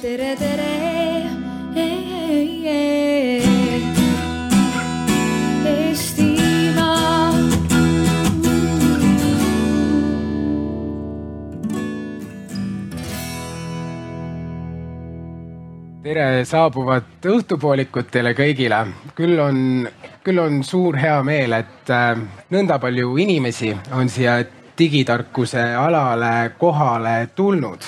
tere, tere. Eestimaa. tere saabuvat õhtupoolikut teile kõigile. küll on, küll on suur hea meel, et äh, nõnda palju inimesi on siia digitarkuse alale kohale tulnud.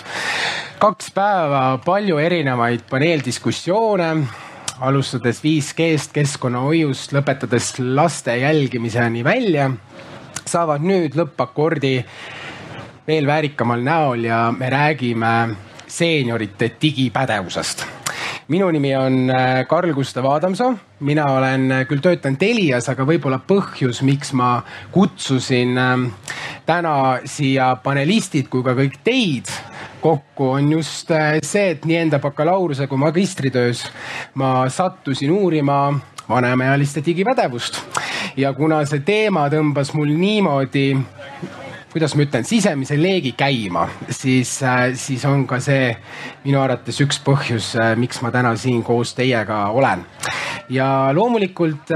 Kaks päeva palju erinevaid paneeldiskussioone, alustades 5G-st, keskkonnahoiust, lõpetades laste jälgimiseni välja, saavad nüüd lõppakordi veel väärikamal näol ja me räägime seeniorite digipädevusest. Minu nimi on äh, Karl Gustav Adamsoo, mina olen äh, küll töötanud Telias, aga võib-olla põhjus, miks ma kutsusin ähm, täna siia panelistid kui ka kõik teid kokku, on just äh, see, et nii enda bakalaureuse kui magistritöös ma sattusin uurima vanemaealiste digipädevust ja kuna see teema tõmbas mul niimoodi kuidas ma ütlen, sisemise leegi käima, siis, siis on ka see minu arvates üks põhjus, miks ma täna siin koos teiega olen. ja loomulikult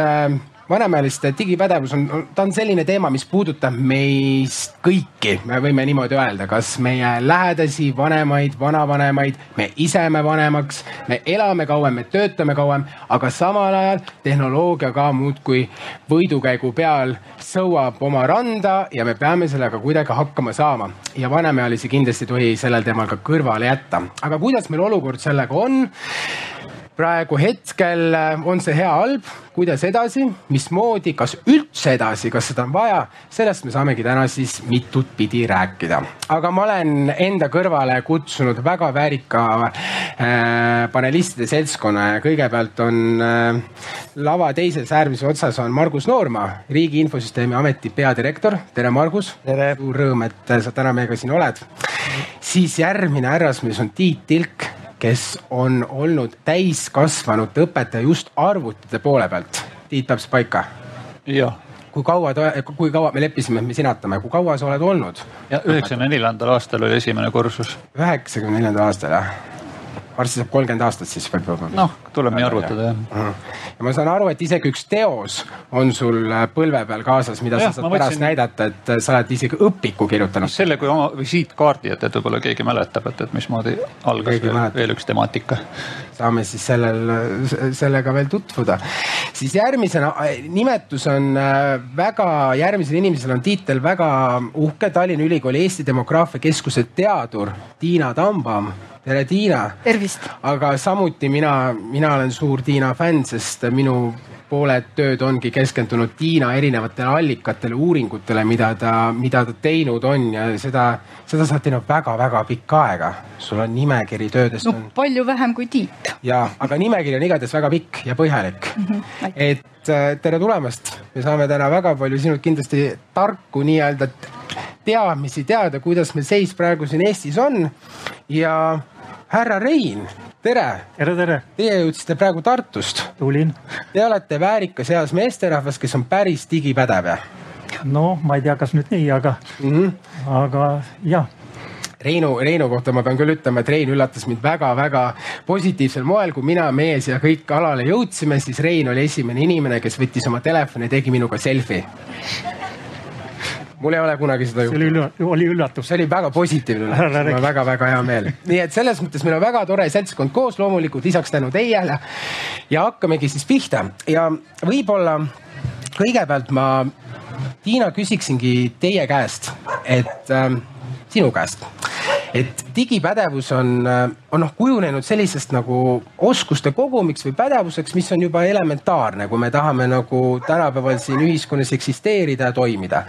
vanemaealiste digipädevus on, ta on selline teema, mis puudutab meist kõiki, me võime niimoodi öelda, kas meie lähedasi, vanemaid, vanavanemaid, me ise jääme vanemaks, me elame kauem, me töötame kauem, aga samal ajal tehnoloogia ka muudkui võidukäigu peal sõuab oma randa ja me peame sellega kuidagi hakkama saama. ja vanemaealisi kindlasti ei tohi sellel teemal ka kõrvale jätta. aga kuidas meil olukord sellega on? Praegu hetkel äh, on see hea, halb, kuidas edasi, mismoodi, kas üldse edasi, kas seda on vaja, sellest me saamegi täna siis mitut pidi rääkida. aga ma olen enda kõrvale kutsunud väga väärika äh, panelistide seltskonna ja kõigepealt on äh, lava teises äärmises otsas on Margus Noorma, Riigi Infosüsteemi Ameti peadirektor. tere, Margus. suur rõõm, et sa täna meiega siin oled. siis järgmine härrasmees on Tiit Tilk kes on olnud täiskasvanute õpetaja just arvutite poole pealt. Tiit, peab see paika? jah. kui kaua, kui kaua me leppisime, et me sinatame, kui kaua sa oled olnud? üheksakümne neljandal aastal oli esimene kursus. üheksakümne neljandal aastal jah? Varsti saab kolmkümmend aastat siis võib-olla. noh, tuleb nii arvutada jah. ja ma saan aru, et isegi üks teos on sul äh, põlve peal kaasas, mida ja, sa saad pärast võtsin... näidata, et äh, sa oled isegi õpiku kirjutanud. selle kui oma visiitkaardi, et, et võib-olla keegi mäletab, et, et mismoodi algas veel, veel üks temaatika. saame siis sellel, sellega veel tutvuda. siis järgmisena, äh, nimetus on väga, järgmisel inimesel on tiitel väga uhke, Tallinna Ülikooli Eesti Demograafia Keskuse teadur Tiina Tambam tere, Tiina. aga samuti mina, mina olen suur Tiina fänn, sest minu pooled tööd ongi keskendunud Tiina erinevatele allikatele, uuringutele, mida ta, mida ta teinud on ja seda, seda sa oled teinud väga-väga pikka aega. sul on nimekiri töödest no, on. palju vähem kui Tiit. ja, aga nimekiri on igatahes väga pikk ja põhjalik mm. -hmm. et äh, tere tulemast, me saame täna väga palju sinult kindlasti tarku nii-öelda teadmisi teada, kuidas meil seis praegu siin Eestis on ja härra Rein, tere. tere, tere. Teie jõudsite praegu Tartust. tulin. Te olete väärikas eas meesterahvas, kes on päris digipädev. no ma ei tea, kas nüüd nii, aga mm, -hmm. aga jah Reinu, Reinu kohta ma pean küll ütlema, et Rein üllatas mind väga-väga positiivsel moel, kui mina, meie siia kõik alale jõudsime, siis Rein oli esimene inimene, kes võttis oma telefoni ja tegi minuga selfie mul ei ole kunagi seda juhtunud. see oli, oli üllatus. see oli väga positiivne üllatus, mul on väga-väga hea meel. nii et selles mõttes meil on väga tore seltskond koos, loomulikult lisaks tänu teile. ja hakkamegi siis pihta ja võib-olla kõigepealt ma, Tiina, küsiksingi teie käest, et äh, sinu käest et digipädevus on, on noh kujunenud sellisest nagu oskuste kogumiks või pädevuseks, mis on juba elementaarne, kui me tahame nagu tänapäeval siin ühiskonnas eksisteerida ja toimida.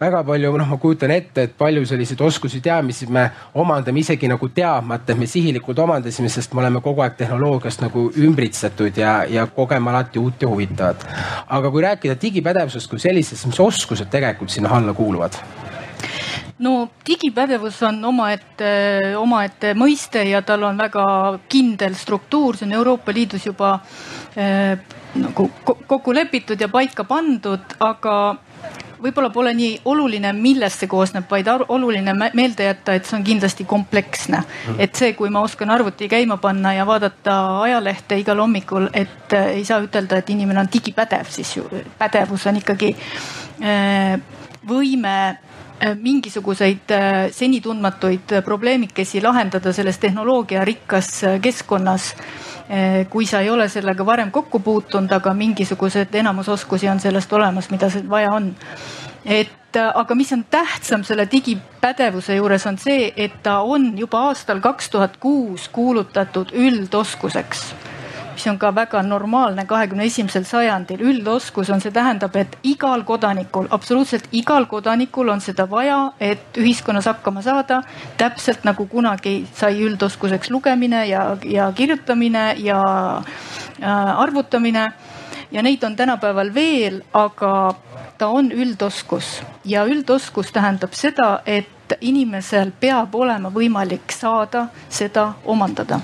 väga palju, noh, ma kujutan ette, et palju selliseid oskusi, teadmisi me omandame isegi nagu teadmata, et me sihilikult omandasime, sest me oleme kogu aeg tehnoloogiast nagu ümbritsetud ja, ja kogeme alati uut ja huvitavat. aga kui rääkida digipädevusest kui sellisest, mis oskused tegelikult sinna alla kuuluvad? No digipädevus on omaette, omaette mõiste ja tal on väga kindel struktuur, see on Euroopa Liidus juba äh, nagu kokku lepitud ja paika pandud, aga võib-olla pole nii oluline, millest see koosneb, vaid oluline meelde jätta, et see on kindlasti kompleksne. -hmm. et see, kui ma oskan arvuti käima panna ja vaadata ajalehte igal hommikul, et äh, ei saa ütelda, et inimene on digipädev, siis ju pädevus on ikkagi äh, võime mingisuguseid äh, seni tundmatuid probleemikesi lahendada selles tehnoloogiarikkas äh, keskkonnas. kui sa ei ole sellega varem kokku puutunud, aga mingisugused enamusoskusi on sellest olemas, mida vaja on. et aga mis on tähtsam selle digipädevuse juures on see, et ta on juba aastal kaks tuhat kuus kuulutatud üldoskuseks mis on ka väga normaalne kahekümne esimesel sajandil. üldoskus on, see tähendab, et igal kodanikul, absoluutselt igal kodanikul on seda vaja, et ühiskonnas hakkama saada. täpselt nagu kunagi sai üldoskuseks lugemine ja, ja kirjutamine ja äh, arvutamine ja neid on tänapäeval veel, aga ta on üldoskus ja üldoskus tähendab seda, et inimesel peab olema võimalik saada seda omandada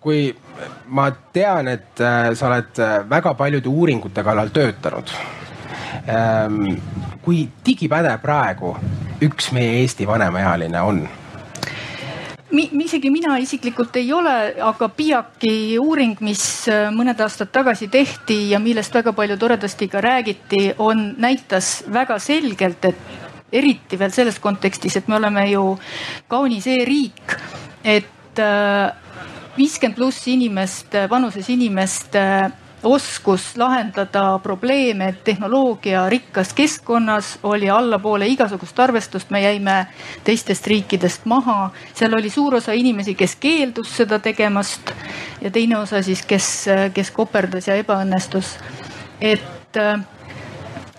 kui ma tean, et äh, sa oled äh, väga paljude uuringute kallal töötanud. Ähm, kui digipädev praegu üks meie Eesti vanemaealine on? Mi, isegi mina isiklikult ei ole, aga PIAK-i uuring, mis äh, mõned aastad tagasi tehti ja millest väga palju toredasti ka räägiti, on, näitas väga selgelt, et eriti veel selles kontekstis, et me oleme ju kaunis e-riik, et äh, viiskümmend pluss inimest, vanuses inimest oskus lahendada probleeme tehnoloogia rikkas keskkonnas oli allapoole igasugust arvestust, me jäime teistest riikidest maha. seal oli suur osa inimesi, kes keeldus seda tegemast ja teine osa siis, kes, kes koperdas ja ebaõnnestus. et,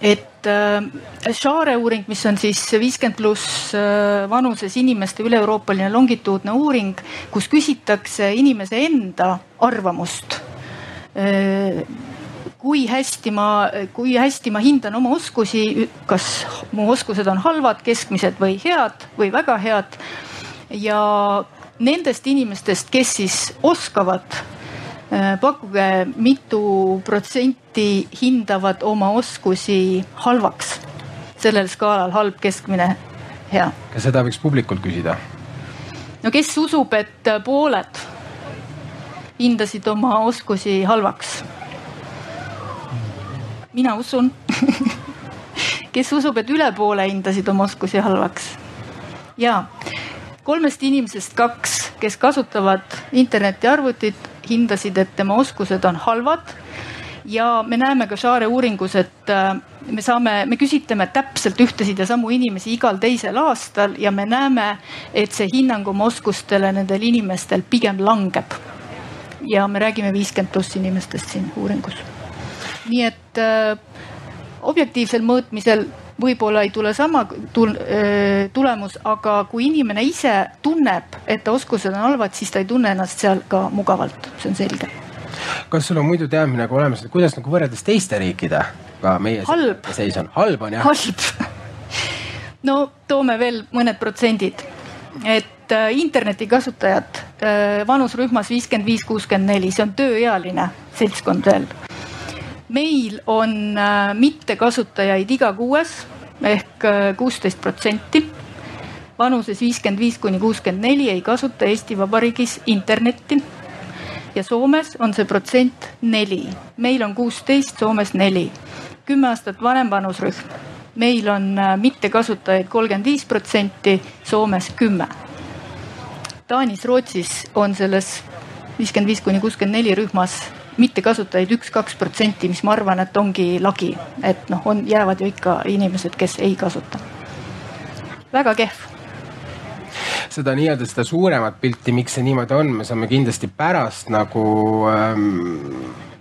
et et Share äh, uuring, mis on siis viiskümmend pluss äh, vanuses inimeste üle-euroopaline longituudne uuring, kus küsitakse inimese enda arvamust äh, kui hästi ma, kui hästi ma hindan oma oskusi, kas mu oskused on halvad, keskmised või head või väga head. ja nendest inimestest, kes siis oskavad Äh, pakkuge, mitu protsenti hindavad oma oskusi halvaks sellel skaalal halb, keskmine, hea. kas seda võiks publikult küsida? no kes usub, et pooled hindasid oma oskusi halvaks? mina usun kes usub, et üle poole hindasid oma oskusi halvaks? ja kolmest inimesest kaks, kes kasutavad internetiarvutit, hindasid, et tema oskused on halvad. ja me näeme ka Share uuringus, et äh, me saame, me küsitleme täpselt ühtesid ja samu inimesi igal teisel aastal ja me näeme, et see hinnang oma oskustele nendel inimestel pigem langeb. ja me räägime viiskümmend pluss inimestest siin uuringus. nii et äh, objektiivsel mõõtmisel võib-olla ei tule sama tulemus, aga kui inimene ise tunneb, et ta oskused on halvad, siis ta ei tunne ennast seal ka mugavalt, see on selge. kas sul on muidu teadmine ka olemas, et kuidas nagu võrreldes teiste riikidega meie halb. seis on? halb on jah? halb. no toome veel mõned protsendid, et äh, internetikasutajad äh, vanusrühmas viiskümmend viis, kuuskümmend neli, see on tööealine seltskond veel meil on äh, mittekasutajaid iga kuues ehk äh, kuusteist protsenti. vanuses viiskümmend viis kuni kuuskümmend neli ei kasuta Eesti Vabariigis internetti. ja Soomes on see protsent neli, meil on kuusteist, Soomes neli. kümme aastat vanem vanusrühm, meil on äh, mittekasutajaid kolmkümmend viis protsenti, Soomes kümme. Taanis, Rootsis on selles viiskümmend viis kuni kuuskümmend neli rühmas mittekasutajaid üks-kaks protsenti, mis ma arvan, et ongi lagi, et noh, on, jäävad ju ikka inimesed, kes ei kasuta. väga kehv. Seda nii-öelda seda suuremat pilti, miks see niimoodi on, me saame kindlasti pärast nagu ähm,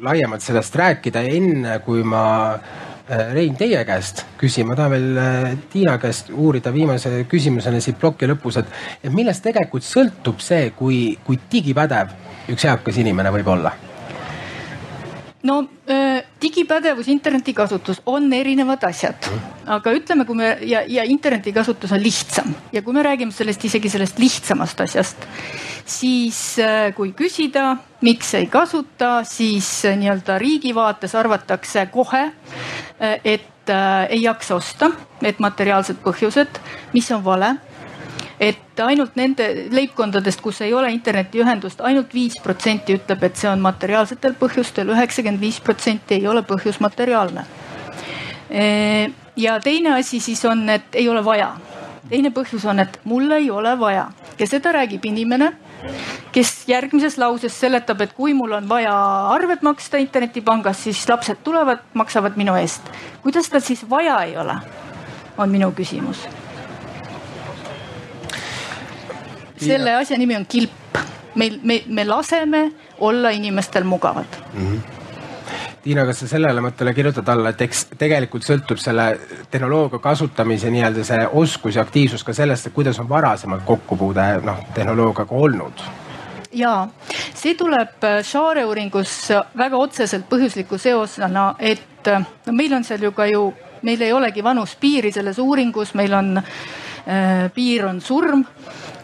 laiemalt sellest rääkida, enne kui ma äh, Rein, teie käest küsin, ma tahan veel äh, Tiina käest uurida viimase küsimusena siit ploki lõpus, et, et millest tegelikult sõltub see, kui, kui digipädev üks eakas inimene võib olla no digipädevus, internetikasutus on erinevad asjad, aga ütleme, kui me ja, ja internetikasutus on lihtsam. Ja kui me räägime sellest isegi sellest lihtsamast asjast, siis kui küsida, miks ei kasuta, siis nii-öelda riigi vaates arvatakse kohe, et ei jaksa osta, et materiaalsed põhjused, mis on vale et ainult nende leibkondadest, kus ei ole internetiühendust ainult, ainult viis protsenti ütleb, et see on materiaalsetel põhjustel, üheksakümmend viis protsenti ei ole põhjus materiaalne. ja teine asi siis on, et ei ole vaja. teine põhjus on, et mul ei ole vaja ja seda räägib inimene, kes järgmises lauses seletab, et kui mul on vaja arved maksta internetipangas, siis lapsed tulevad, maksavad minu eest. kuidas tal siis vaja ei ole, on minu küsimus selle ja. asja nimi on kilp. meil, me, me laseme olla inimestel mugavad mm. -hmm. Tiina, kas sa sellele mõttele kirjutad alla, et eks tegelikult sõltub selle tehnoloogia kasutamise nii-öelda see oskus ja aktiivsus ka sellest, et kuidas on varasemalt kokkupuude noh tehnoloogiaga olnud? ja see tuleb äh, Share uuringus väga otseselt põhjusliku seosena, et no meil on seal ju ka ju, meil ei olegi vanuspiiri selles uuringus, meil on äh, piir on surm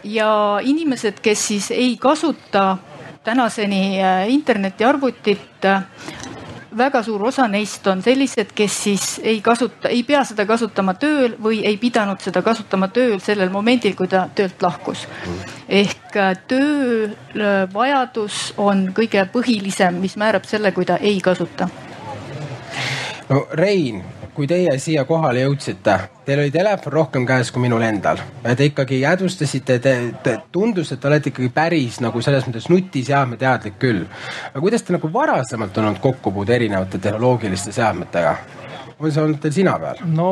ja inimesed, kes siis ei kasuta tänaseni äh, internetiarvutit, äh, väga suur osa neist on sellised, kes siis ei kasuta, ei pea seda kasutama tööl või ei pidanud seda kasutama tööl sellel momendil, kui ta töölt lahkus. ehk äh, töövajadus on kõige põhilisem, mis määrab selle, kui ta ei kasuta. no Rein, kui teie siia kohale jõudsite, teil oli telefon rohkem käes kui minul endal te ikkagi jäädvustasite, te, te tundus, et te olete ikkagi päris nagu selles mõttes nutiseadmeteadlik küll. aga kuidas te nagu varasemalt olnud kokkupuude erinevate tehnoloogiliste seadmetega? on see olnud teil sina peal? no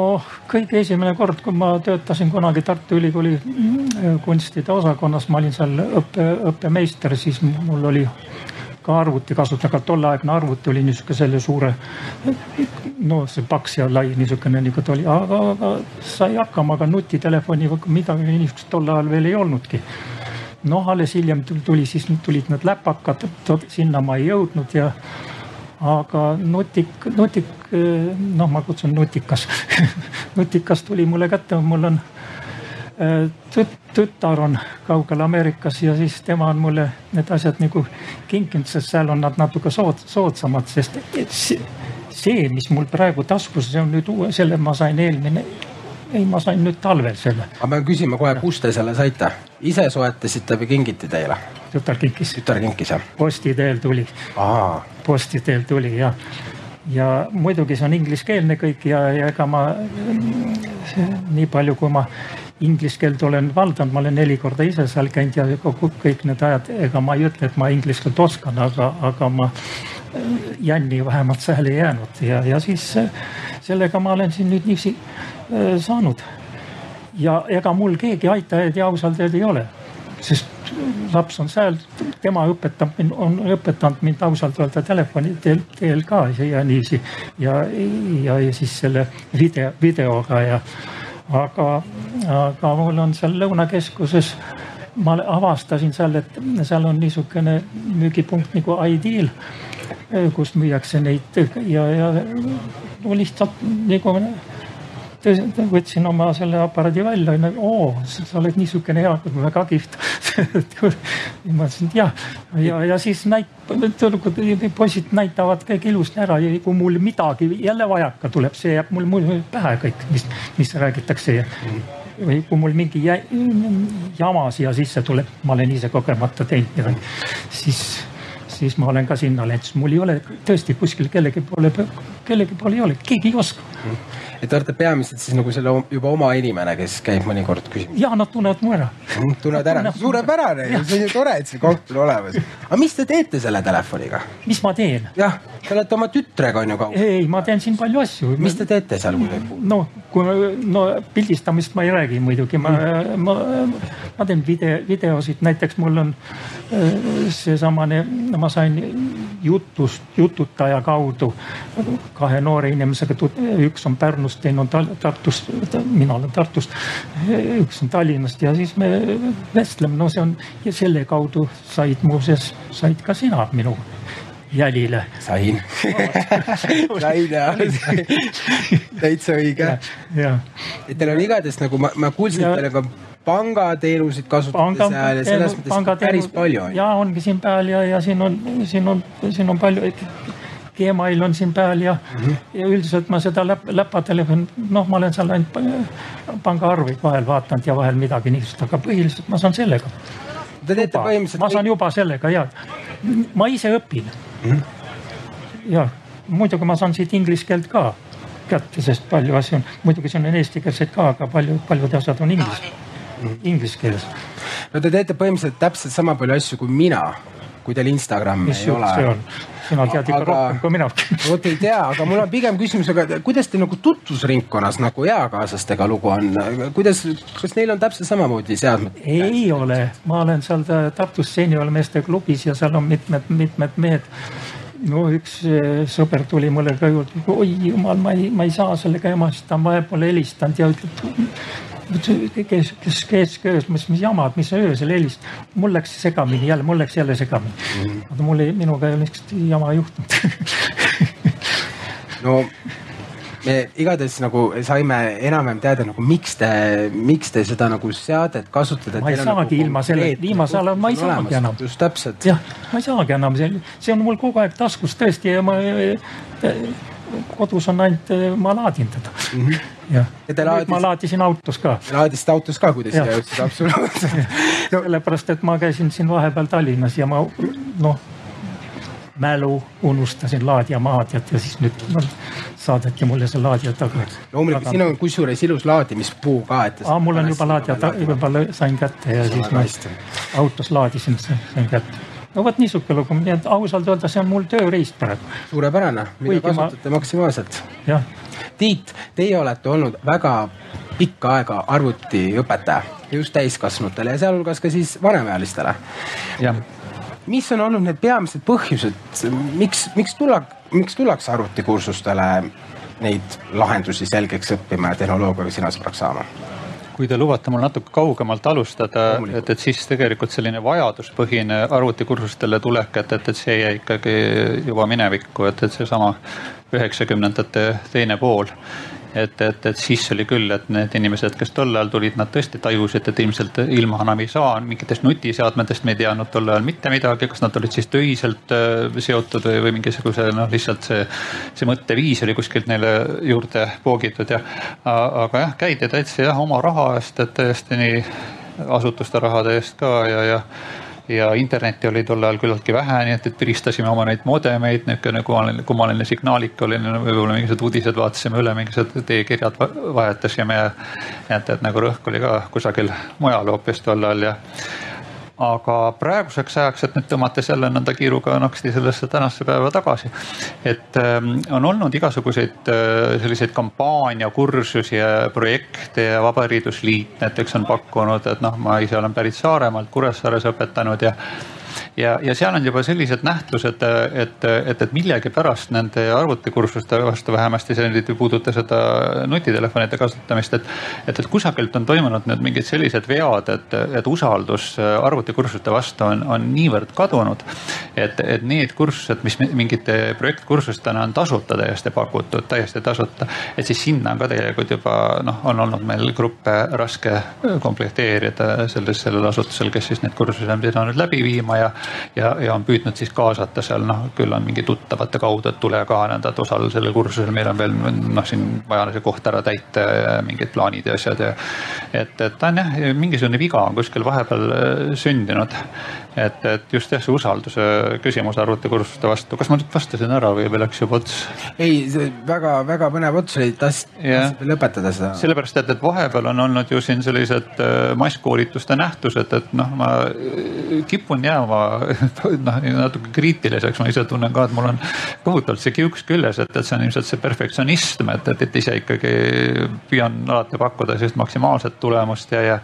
kõige esimene kord, kui ma töötasin kunagi Tartu Ülikooli kunstide osakonnas, ma olin seal õppe, õppemeister, siis mul oli ka arvuti kasutada, aga tolleaegne arvuti oli niisugune selle suure, no see paks ja lai niisugune nagu ta oli, aga, aga sai hakkama, aga nutitelefoni või midagi niisugust tol ajal veel ei olnudki. noh, alles hiljem tuli, siis tulid need läpakad, sinna ma ei jõudnud ja aga nutik, nutik, noh, ma kutsun nutikas nutikas tuli mulle kätte, mul on tüt, tütar on kaugel Ameerikas ja siis tema on mulle need asjad nagu kinkinud, sest seal on nad natuke sood, soodsamad, sest see, mis mul praegu taskus, see on nüüd uue, selle ma sain eelmine ei, ma sain nüüd talvel selle. ma pean küsima kohe, kust te selle saite? ise soetasite või kingiti teile? tütar kinkis. tütar kinkis jah? posti teel tuli. posti teel tuli jah. ja muidugi see on ingliskeelne kõik ja, ja ega ma nii palju, kui ma inglise keelt olen valdanud, ma olen neli korda ise seal käinud ja kõik need ajad, ega ma ei ütle, et ma inglise keelt oskan, aga, aga ma jänni vähemalt seal ei jäänud ja, ja siis sellega ma olen siin nüüd niiviisi äh, saanud. ja ega mul keegi aitajaid ja ausalt ei ole, sest laps on seal, tema õpetab mind, on õpetanud mind ausalt öelda telefoni teel, teel ka ja niiviisi ja, ja, ja siis selle video, videoga ja aga, aga mul on seal Lõunakeskuses, ma avastasin seal, et seal on niisugune müügipunkt nagu Ideal, kus müüakse neid ja, ja no lihtsalt nagu võtsin oma selle aparaadi välja, oo, sa oled niisugune hea, väga kihvt ma ütlesin, et jah, ja, ja, siis näit-, poisid näitavad kõik ilusti ära ja kui mul midagi jälle vajaka tuleb, see jääb mul muidu pähe kõik, mis, mis räägitakse. Või kui mul mingi jama siia sisse tuleb, ma olen ise kogemata teinud midagi, siis siis ma olen ka sinna läinud, sest mul ei ole tõesti kuskil kellegi poole, kellegi poole ei ole, keegi ei oska et te olete peamiselt siis nagu selle juba oma inimene, kes käib mõnikord küsimas? ja nad tunnevad mu ära. Mm, tunnevad ära, suurepärane, see on ju tore, et see koht on olemas. aga mis te teete selle telefoniga? mis ma teen? jah, te olete oma tütrega on ju kaugel. ei, ma teen siin palju asju. mis te teete seal? no, kui no pildistamist ma ei räägi muidugi, ma mm., ma, ma teen video, videosid, näiteks mul on äh, seesamane, ma sain jutust, jututaja kaudu kahe noore inimesega, üks on Pärnust, teine on Tartust, mina olen Tartust, üks on Tallinnast ja siis me vestleme, no see on ja selle kaudu said muuseas, said ka sina minu jälile. sain sain jah, täitsa õige. et teil on igatahes nagu ma, ma kuulsin, et teil on ka pangateenuseid kasutate seal ja selles mõttes päris palju on. ja ongi siin peal ja, ja siin on, siin on, siin on palju Gmail on siin peal ja mm, -hmm. ja üldiselt ma seda läp, läpatelefoni, noh, ma olen seal ainult pangaarveid vahel vaadanud ja vahel midagi niisugust, aga põhiliselt ma saan sellega. Te teete põhimõtteliselt. ma saan juba sellega ja, ma ise õpin mm. -hmm. ja muidugi ma saan siit inglise keelt ka kätte, sest palju asju on, muidugi siin on eestikeelseid ka, aga palju, paljud asjad on inglise, inglise keeles. no te teete põhimõtteliselt täpselt sama palju asju kui mina kui teil Instagrami Mis ei ole. Sina tead ikka aga, rohkem kui mina. vot ei tea, aga mul on pigem küsimus, aga kuidas teil nagu tutvusringkonnas nagu eakaaslastega lugu on, kuidas, kas neil on täpselt samamoodi seadmed? ei ole, ma olen seal Tartus seeniormeeste klubis ja seal on mitmed, mitmed mehed no üks eh, sõber tuli mulle ka juurde, oi jumal, ma ei, ma ei saa sellega emast, ta on vahepeal helistanud ja ütleb kes, kes, kes, kes, mis, mis jamad, mis sa öösel helistad. mul läks segamini jälle, mul läks jälle segamini mm.. aga mul ei, minuga ei ole niisugust jama juhtunud no me igatahes nagu saime enam-vähem teada nagu miks te, miks te seda nagu seadet kasutate. ma ei saagi nagu ilma selle, viimasel ajal ma ei saagi enam. just täpselt. jah, ma ei saagi enam, see, see on mul kogu aeg taskus tõesti ja ma kodus on ainult, ma laadin teda mm. -hmm. jah, laadis... ma laadisin autos ka. laadisite autos ka, kui te siia jõudsite, absoluutselt no.. sellepärast, et ma käisin siin vahepeal Tallinnas ja ma noh, mälu unustasin laadijamaad ja siis nüüd no, saadeti mulle see laadija tagasi. loomulikult, siin on kusjuures ilus laadimispuu ka, et. aa, mul on juba laadija, juba sain kätte ja siis ma autos laadisin, sain kätte no vot niisugune lugu, nii et ausalt öelda, see on mul tööriist praegu. suurepärane, mida Kuigi kasutate ma... maksimaalselt. Tiit, teie olete olnud väga pikka aega arvutiõpetaja just täiskasvanutele ja sealhulgas ka siis vanemaealistele. mis on olnud need peamised põhjused, miks, miks tulla, miks tullakse arvutikursustele neid lahendusi selgeks õppima ja tehnoloogiaga sina sõbraks saama? Kui te lubate mul natuke kaugemalt alustada, et, et siis tegelikult selline vajaduspõhine arvutikursustele tulek, et, et, et see jäi ikkagi juba minevikku, et, et seesama üheksakümnendate teine pool et, et, et siis oli küll, et need inimesed, kes tol ajal tulid, nad tõesti tajusid, et ilmselt ilma enam ei saa, mingitest nutiseadmetest me ei teadnud tol ajal mitte midagi, kas nad olid siis töiselt äh, seotud või, või mingisuguse noh, lihtsalt see, see mõtteviis oli kuskilt neile juurde poogitud ja. aga jah, käidi täitsa jah oma raha eest, et täiesti nii asutuste rahade eest ka ja, ja ja internetti oli tol ajal küllaltki vähe, nii et, et piristasime oma neid modemeid, niisugune kummaline, kummaline signaalik oli, võib-olla mingisugused uudised vaatasime üle, mingisugused teekirjad vahetasime ja et, et nagu rõhk oli ka kusagil mujal hoopis tol ajal ja aga praeguseks ajaks, et nüüd tõmmates jälle nõnda kiiruga naksti sellesse tänasesse päeva tagasi. et ähm, on olnud igasuguseid äh, selliseid kampaaniakursusi ja projekte ja Vabariidus Liit näiteks on pakkunud, et noh, ma ise olen pärit Saaremaalt, Kuressaares õpetanud ja ja, ja seal on juba sellised nähtused, et, et, et millegipärast nende arvutikursuste vastu vähemasti see nüüd ei puuduta seda nutitelefonide kasutamist, et, et, et kusagilt on toimunud nüüd mingid sellised vead, et, et usaldus arvutikursuste vastu on, on niivõrd kadunud. Et, et need kursused, mis mingite projektkursustena on tasuta täiesti pakutud, täiesti tasuta, et siis sinna on ka tegelikult juba noh, on olnud meil gruppe raske komplekteerida selles, sellel asutusel, kes siis neid kursusi on pidanud läbi viima ja ja, ja on püüdnud siis kaasata seal noh, küll on mingi tuttavate kaudu, et tule ka nõnda, et osale sellel kursusel, meil on veel noh, siin vaja see koht ära täita ja mingid plaanid ja asjad ja. et, et ta on jah, mingisugune viga on kuskil vahepeal sündinud et, et just jah, see usalduse küsimus arvutikursuste vastu, kas ma nüüd vastasin ära või läks juba ots? ei, see väga-väga põnev ots oli, tahtsid lõpetada seda. sellepärast, et, et vahepeal on olnud ju siin sellised äh, masskoolituste nähtused, et noh, ma äh, kipun jääma noh, natuke kriitiliseks, ma ise tunnen ka, et mul on kohutavalt see kiuks küljes, et, et see on ilmselt see perfektsionism, et, et, et ise ikkagi püüan alati pakkuda sellist maksimaalset tulemust ja, ja,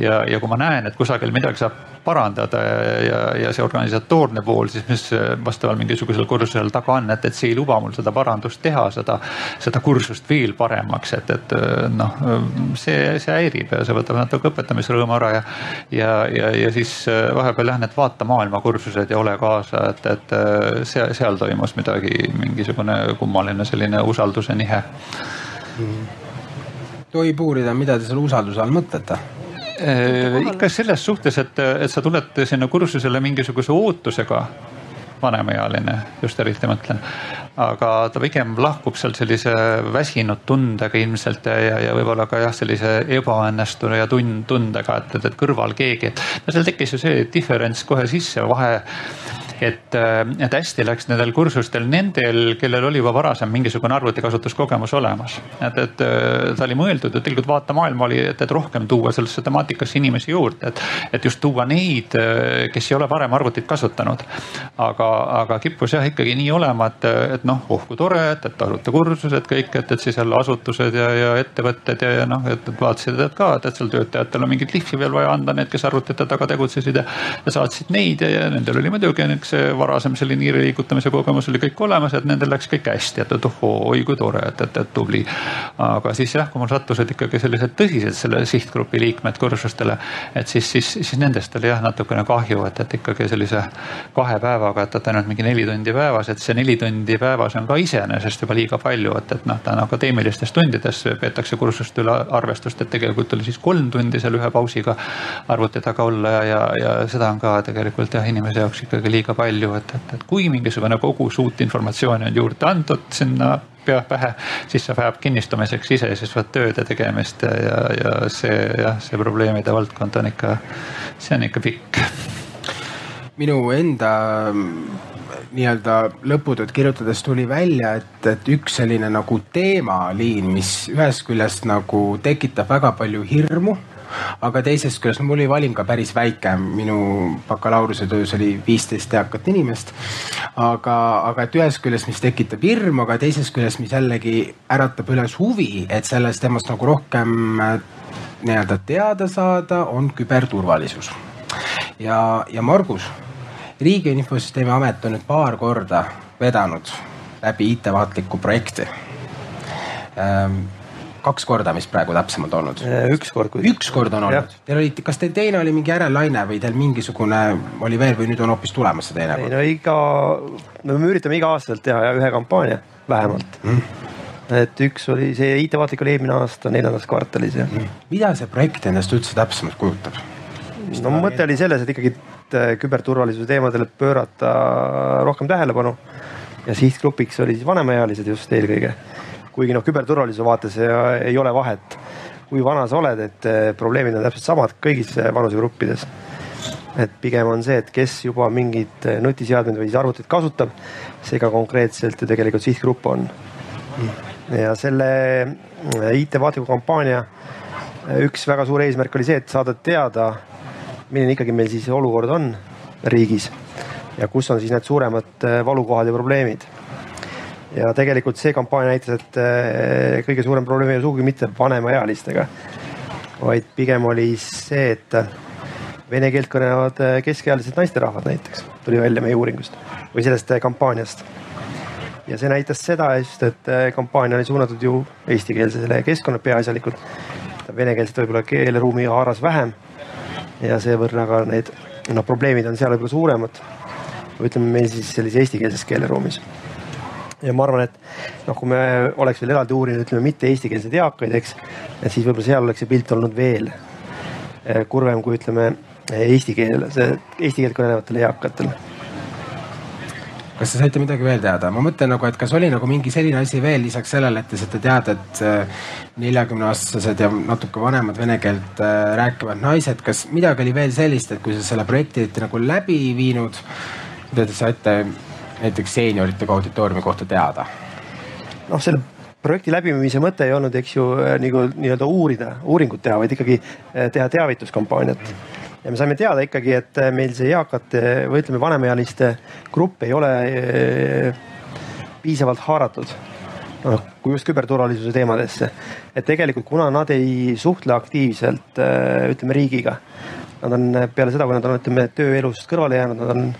ja, ja kui ma näen, et kusagil midagi saab parandada ja, ja see organisatoorne pool siis, mis vastaval mingisugusel kursusel taga on, et, et see ei luba mul seda parandust teha, seda, seda kursust veel paremaks, et, et noh, see, see häirib ja see võtab natuke õpetamisrõõmu ära ja, ja, ja, ja siis vahepeal jah, need vaata maailma kursused ja ole kaasa, et, et seal, seal toimus midagi, mingisugune kummaline selline usalduse nihe mm.. tohib uurida, mida te selle usalduse all mõtlete? Ikka selles suhtes, et, et sa tuled sinna kursusele mingisuguse ootusega vanemaealine, just eriti mõtlen. aga ta pigem lahkub seal sellise väsinud tundega ilmselt ja, ja, ja võib-olla ka jah, sellise ebaõnnestunud ja tund, tundega, et, et, et kõrval keegi, et no seal tekkis ju see diferents kohe sisse, vahe et, äh, et hästi läks nendel kursustel nendel, kellel oli juba varasem mingisugune arvutikasutuskogemus olemas. et, et äh, ta oli mõeldud ju tegelikult vaata maailma oli, et, et rohkem tuua sellesse temaatikasse inimesi juurde, et, et just tuua neid, äh, kes ei ole varem arvutit kasutanud. aga, aga kippus jah ikkagi nii olema, et, et noh, oh kui tore, et, et arvutikursused kõik, et, et siis jälle asutused ja, ja ettevõtted ja, ja noh, et vaatasid et ka, et, et seal töötajatel on mingit lihvi veel vaja anda, need, kes arvutite taga tegutsesid ja, ja saatsid neid ja, ja nendel oli muidugi see varasem selline hiire liigutamise kogemus oli kõik olemas, et nendel läks kõik hästi, et, et ohoo, oi kui tore, et, et, et tubli. aga siis jah, kui mul sattusid ikkagi sellised tõsised selle sihtgrupi liikmed kursustele, et siis, siis, siis nendest oli jah natukene kahju, et, et ikkagi sellise kahe päevaga, et, et ainult mingi neli tundi päevas, et see neli tundi päevas on ka iseenesest juba liiga palju, et, et noh, ta on akadeemilistes tundides peetakse kursust üle arvestust, et tegelikult oli siis kolm tundi seal ühe pausiga arvuti taga olla ja, ja, ja seda on ka tegelikult jah, inimese jaoks ikkagi liiga palju, et, et, et kui mingisugune kogus uut informatsiooni on juurde antud sinna pea pähe, siis see vajab kinnistumiseks iseseisvat tööd ja tegemist ja, ja, ja see jah, see probleemide valdkond on ikka, see on ikka pikk. minu enda nii-öelda lõputööd kirjutades tuli välja, et, et üks selline nagu teemaliin, mis ühest küljest nagu tekitab väga palju hirmu aga teisest küljest mul oli valim ka päris väike, minu bakalaureusetöös oli viisteist eakat inimest. aga, aga et ühest küljest, mis tekitab hirmu, aga teisest küljest, mis jällegi äratab üles huvi, et sellest temast nagu rohkem äh, nii-öelda teada saada, on küberturvalisus. ja, ja Margus, Riigi Infosüsteemi Amet on nüüd paar korda vedanud läbi IT-vaatlikku projekti ähm, kaks korda vist praegu täpsemalt olnud? Äh, üks kord. üks kord on olnud. Teil oli, kas teil teine oli mingi järellaine või teil mingisugune oli veel või nüüd on hoopis tulemas see teine kord? ei no iga, me üritame iga-aastaselt teha ühe kampaania vähemalt mm et üks oli see IT-vaatlik oli eelmine aasta neljandas kvartalis jah mm.. mida see projekt endast üldse täpsemalt kujutab? no mõte oli selles, et ikkagi äh, küberturvalisuse teemadele pöörata rohkem tähelepanu ja sihtgrupiks oli siis vanemaealised just eelkõige kuigi noh, küberturvalisuse vaates ei ole vahet, kui vana sa oled, et eh, probleemid on täpselt samad kõigis eh, vanusegruppides. et pigem on see, et kes juba mingit eh, nutiseadmeid või siis arvutit kasutab, see ka konkreetselt ju tegelikult sihtgrupp on. ja selle IT-vaatliku kampaania üks väga suur eesmärk oli see, et saada teada, milline ikkagi meil siis olukord on riigis ja kus on siis need suuremad valukohad ja probleemid ja tegelikult see kampaania näitas, et eh, kõige suurem probleem ei ole sugugi mitte vanemaealistega, vaid pigem oli see, et vene keelt kõnelevad eh, keskealised naisterahvad näiteks, tuli välja meie uuringust või sellest eh, kampaaniast. ja see näitas seda just, et kampaania oli suunatud ju eestikeelsele keskkonna peaasjalikult. venekeelset võib-olla keeleruumi haaras vähem ja seevõrra ka need noh, probleemid on seal võib-olla suuremad. ütleme meil siis sellises eestikeelses keeleruumis ja ma arvan, et noh, kui me oleks veel eraldi uurinud, ütleme mitte eestikeelseid eakaid, eks, et siis võib-olla seal oleks see pilt olnud veel eh, kurvem kui ütleme eesti keel, see eesti keelt kõnelevatele eakatele kas te saite midagi veel teada? ma mõtlen nagu, et kas oli nagu mingi selline asi veel lisaks sellele, et te saite teada, et eh, neljakümneaastased ja natuke vanemad vene keelt eh, rääkivad naised, kas midagi oli veel sellist, et kui sa selle projekti olite nagu läbi viinud, te saite näiteks seeniorite auditooriumi kohta teada? noh, selle projekti läbiviimise mõte ei olnud, eks ju, äh, nagu nii-öelda uurida, uuringut teha, vaid ikkagi äh, teha teavituskampaaniat. ja me saime teada ikkagi, et äh, meil see eakate või ütleme, vanemaealiste grupp ei ole piisavalt haaratud noh, kui just küberturvalisuse teemadesse. et tegelikult, kuna nad ei suhtle aktiivselt ütleme riigiga, nad on peale seda, kui nad on, ütleme, tööelust kõrvale jäänud, nad on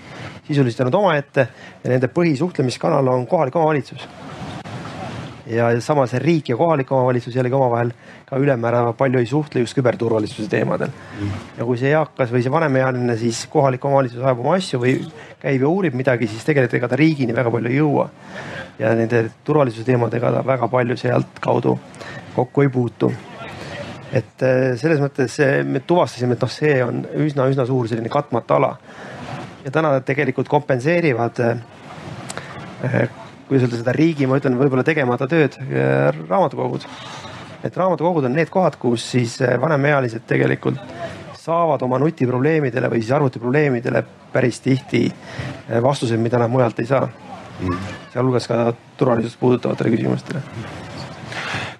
sisuliselt jäänud omaette ja nende põhisuhtlemiskanal on kohalik omavalitsus. ja samas riik ja kohalik omavalitsus jällegi omavahel ka ülemäära palju ei suhtle just küberturvalisuse teemadel. ja kui see eakas või see vanemaealine siis kohalik omavalitsus ajab oma asju või käib ja uurib midagi, siis tegelikult ega ta riigini väga palju ei jõua. ja nende turvalisuse teemadega ta väga palju sealtkaudu kokku ei puutu et äh, selles mõttes me tuvastasime, et noh, see on üsna-üsna suur selline katmata ala. Ja täna tegelikult kompenseerivad, kuidas öelda seda riigi, ma ütlen, võib-olla tegemata tööd raamatukogud. et raamatukogud on need kohad, kus siis vanemaealised tegelikult saavad oma nutiprobleemidele või siis arvutiprobleemidele päris tihti vastuseid, mida nad mujalt ei saa. Mm.. sealhulgas ka turvalisust puudutavatele küsimustele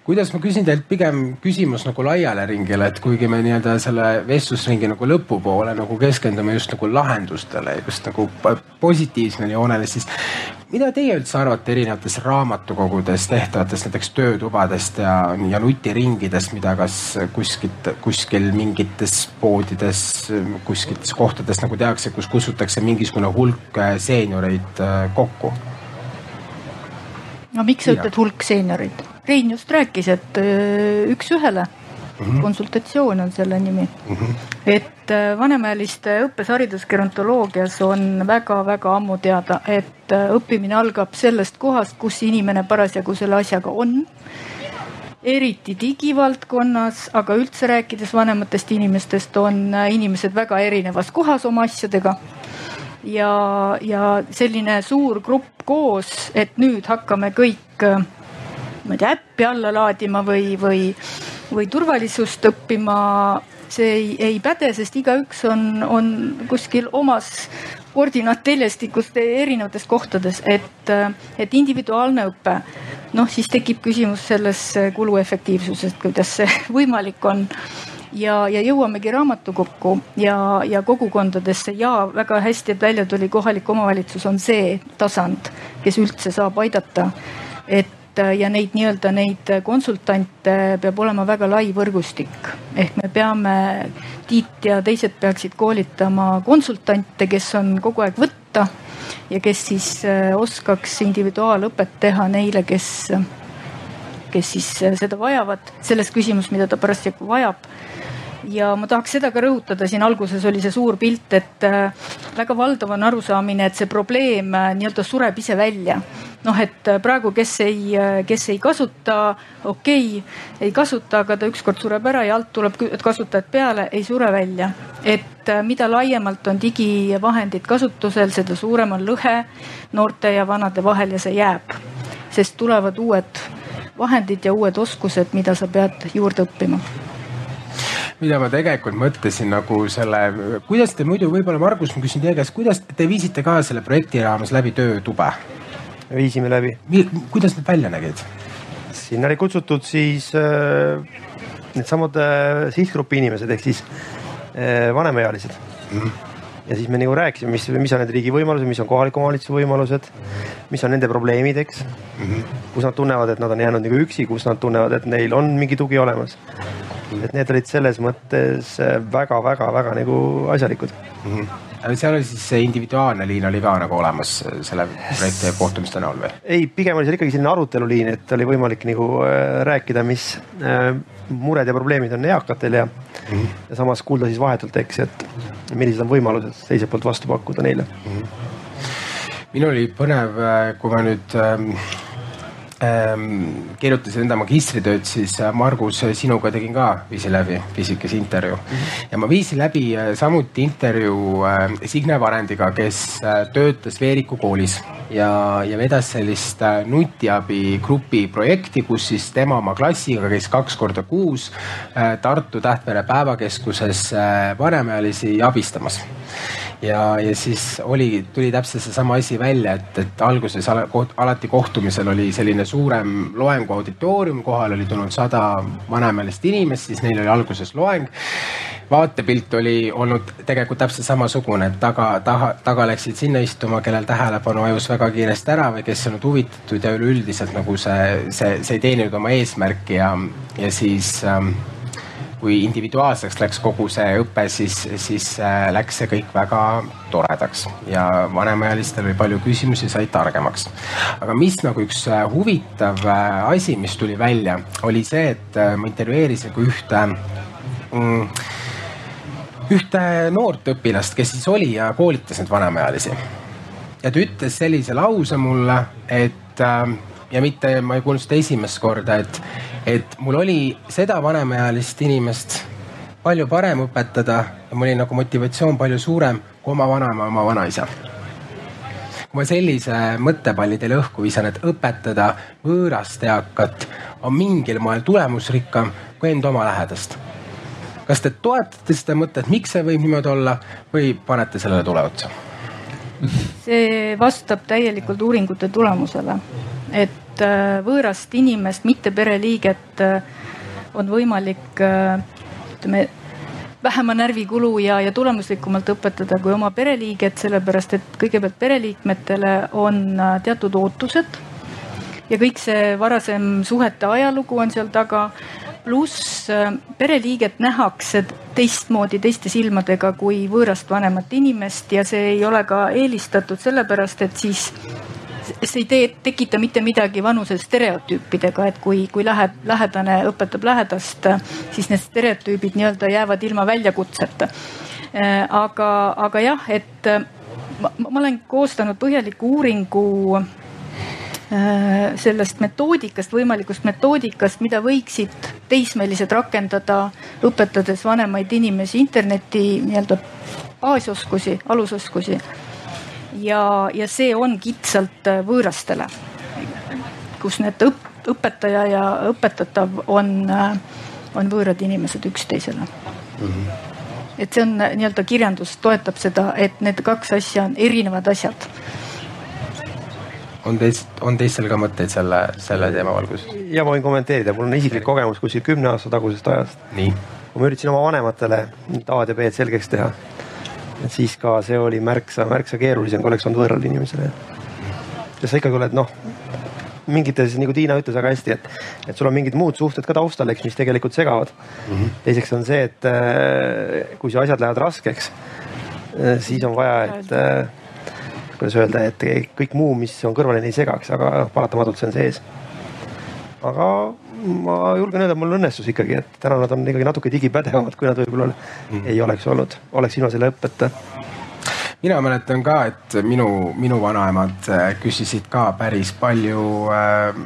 kuidas ma küsin teilt pigem küsimus nagu laiale ringile, et kuigi me nii-öelda selle vestlusringi nagu lõpupoole nagu keskendume just nagu lahendustele, just nagu positiivsele joonele, siis mida teie üldse arvate erinevatest raamatukogudes tehtavatest näiteks töötubadest ja, ja nutiringidest, mida kas kuskilt, kuskil mingites poodides, kuskites kohtades nagu tehakse, kus kutsutakse mingisugune hulk seenioreid äh, kokku? no miks sa ütled hulk seenioreid? Rein just rääkis, et äh, üks-ühele mm -hmm. konsultatsioon on selle nimi mm. -hmm. et äh, vanemaealiste õppes haridusgerontoloogias on väga-väga ammu teada, et äh, õppimine algab sellest kohast, kus inimene parasjagu selle asjaga on eriti digivaldkonnas, aga üldse rääkides vanematest inimestest, on inimesed väga erinevas kohas oma asjadega. ja, ja selline suur grupp koos, et nüüd hakkame kõik ma ei tea, äppi alla laadima või, või, või turvalisust õppima. see ei, ei päde, sest igaüks on, on kuskil omas koordinaatteljestikus erinevates kohtades, et, et individuaalne õpe. noh, siis tekib küsimus selles kuluefektiivsusest, kuidas see võimalik on ja, ja jõuamegi raamatukokku ja, ja kogukondadesse ja väga hästi, et välja tuli, kohalik omavalitsus on see tasand, kes üldse saab aidata. et Äh, ja neid nii-öelda neid konsultante peab olema väga lai võrgustik. ehk me peame, Tiit ja teised peaksid koolitama konsultante, kes on kogu aeg võtta ja kes siis äh, oskaks individuaalõpet teha neile, kes, kes siis äh, seda vajavad, selles küsimus, mida ta parasjagu vajab ja ma tahaks seda ka rõhutada, siin alguses oli see suur pilt, et äh, väga valdav on arusaamine, et see probleem äh, nii-öelda sureb ise välja. noh, et äh, praegu, kes ei, kes ei kasuta, okei okay,, ei kasuta, aga ta ükskord sureb ära ja alt tuleb kasutajad peale, ei sure välja. et mida laiemalt on digivahendid kasutusel, seda suurem on lõhe noorte ja vanade vahel ja see jääb. sest tulevad uued vahendid ja uued oskused, mida sa pead juurde õppima mida ma tegelikult mõtlesin nagu selle, kuidas te muidu, võib-olla Margus, ma küsin teie käest, kuidas te viisite ka selle projekti raames läbi töötube? viisime läbi. kuidas need välja nägid? sinna oli kutsutud siis äh, needsamad äh, sihtgrupi inimesed ehk siis äh, vanemaealised mm. -hmm ja siis me nagu rääkisime, mis, mis on need riigi võimalused, mis on kohaliku omavalitsuse võimalused, mis on nende probleemid, eks mm. -hmm. kus nad tunnevad, et nad on jäänud nagu üksi, kus nad tunnevad, et neil on mingi tugi olemas et need olid selles mõttes väga-väga-väga äh, nagu asjalikud mm. -hmm. seal oli siis see individuaalne liin oli ka nagu olemas äh, selle projekti kohtumiste näol või? ei, pigem oli seal ikkagi selline aruteluliin, et oli võimalik nagu äh, rääkida, mis mured ja probleemid on eakatel ja mm, -hmm. ja samas kuulda siis vahetult, eks, et millised on võimalused teiselt poolt vastu pakkuda neile mm. -hmm. minul oli põnev, kui ma nüüd ähm, kirjutasin enda magistritööd, siis äh, Margus, äh, sinuga tegin ka, viisin läbi pisikese intervjuu mm. -hmm. ja ma viisin läbi äh, samuti intervjuu Signe Varendiga, kes töötas Veeriku koolis ja, ja vedas sellist äh, nutiabi grupi projekti, kus siis tema oma klassiga käis kaks korda kuus Tartu Tähtvere päevakeskuses vanemaealisi abistamas ja, ja siis oli, tuli täpselt seesama asi välja, et, et alguses alati kohtumisel oli selline suurem loengu auditoorium, kohale oli tulnud sada vanemaealist inimest, siis neil oli alguses loeng. Vaatepilt oli olnud tegelikult täpselt samasugune, et taga, taha, taga läksid sinna istuma, kellel tähelepanu vajus väga kiiresti ära või kes ei olnud huvitatud ja üleüldiselt nagu see, see, see ei teeninud oma eesmärki ja, ja siis ähm, kui individuaalseks läks kogu see õpe, siis, siis äh, läks see kõik väga toredaks ja vanemaealistel oli palju küsimusi, said targemaks. aga mis nagu üks äh, huvitav äh, asi, mis tuli välja, oli see, et ma intervjueerisin ka ühte mm, ühte noort õpilast, kes siis oli ja koolitas neid vanemaealisi. ja ta ütles sellise lause mulle, et ja mitte, ma ei kuulnud seda esimest korda, et et mul oli seda vanemaealist inimest palju parem õpetada ja mul oli nagu motivatsioon palju suurem kui oma vanaema, oma vanaisa kui ma sellise mõttepalli teile õhku visan, et õpetada võõrast eakat on mingil moel tulemusrikkam kui enda oma lähedast. kas te toetate seda mõtet, miks see võib niimoodi olla või panete sellele tule otsa? see vastab täielikult uuringute tulemusele, et äh, võõrast inimest, mitte pereliiget äh, on võimalik äh, ütleme vähema närvikulu ja, ja tulemuslikumalt õpetada kui oma pereliiget, sellepärast et kõigepealt pereliikmetele on teatud ootused. ja kõik see varasem suhete ajalugu on seal taga. pluss pereliiget nähakse teistmoodi, teiste silmadega kui võõrast vanemat inimest ja see ei ole ka eelistatud sellepärast, et siis see ei tee, tekita mitte midagi vanuse stereotüüpidega, et kui, kui lähe, lähedane õpetab lähedast, siis need stereotüübid nii-öelda jäävad ilma väljakutseta. Äh, aga, aga jah, et äh, ma, ma olen koostanud põhjaliku uuringu äh, sellest metoodikast, võimalikust metoodikast, mida võiksid teismelised rakendada, õpetades vanemaid inimesi interneti nii-öelda baasoskusi, alusoskusi ja, ja see on kitsalt äh, võõrastele, kus need õp, õpetaja ja õpetatav on, äh, on võõrad inimesed üksteisele mm. -hmm. et see on äh, nii-öelda kirjandus toetab seda, et need kaks asja on erinevad asjad on teist, on teistel ka mõtteid selle, selle teema valguses? ja ma võin kommenteerida, mul on isiklik kogemus kuskil kümne aasta tagusest ajast. kui ma üritasin oma vanematele A-d ja B-d selgeks teha et siis ka see oli märksa, märksa keerulisem, kui oleks olnud võõrale inimesele. ja sa ikkagi oled noh, mingites nagu Tiina ütles väga hästi, et, et sul on mingid muud suhted ka taustal, eks, mis tegelikult segavad mm. -hmm. teiseks on see, et äh, kui su asjad lähevad raskeks, äh, siis on vaja, et äh, kuidas öelda, et kõik muu, mis on kõrvaline, ei segaks, aga noh, paratamatult see on sees. aga ma julgen öelda, mul õnnestus ikkagi, et täna nad on ikkagi natuke digipädevamad, kui nad võib-olla mm. ei oleks olnud, oleks ilma selle õppeta mina mäletan ka, et minu, minu vanaemad äh, küsisid ka päris palju äh,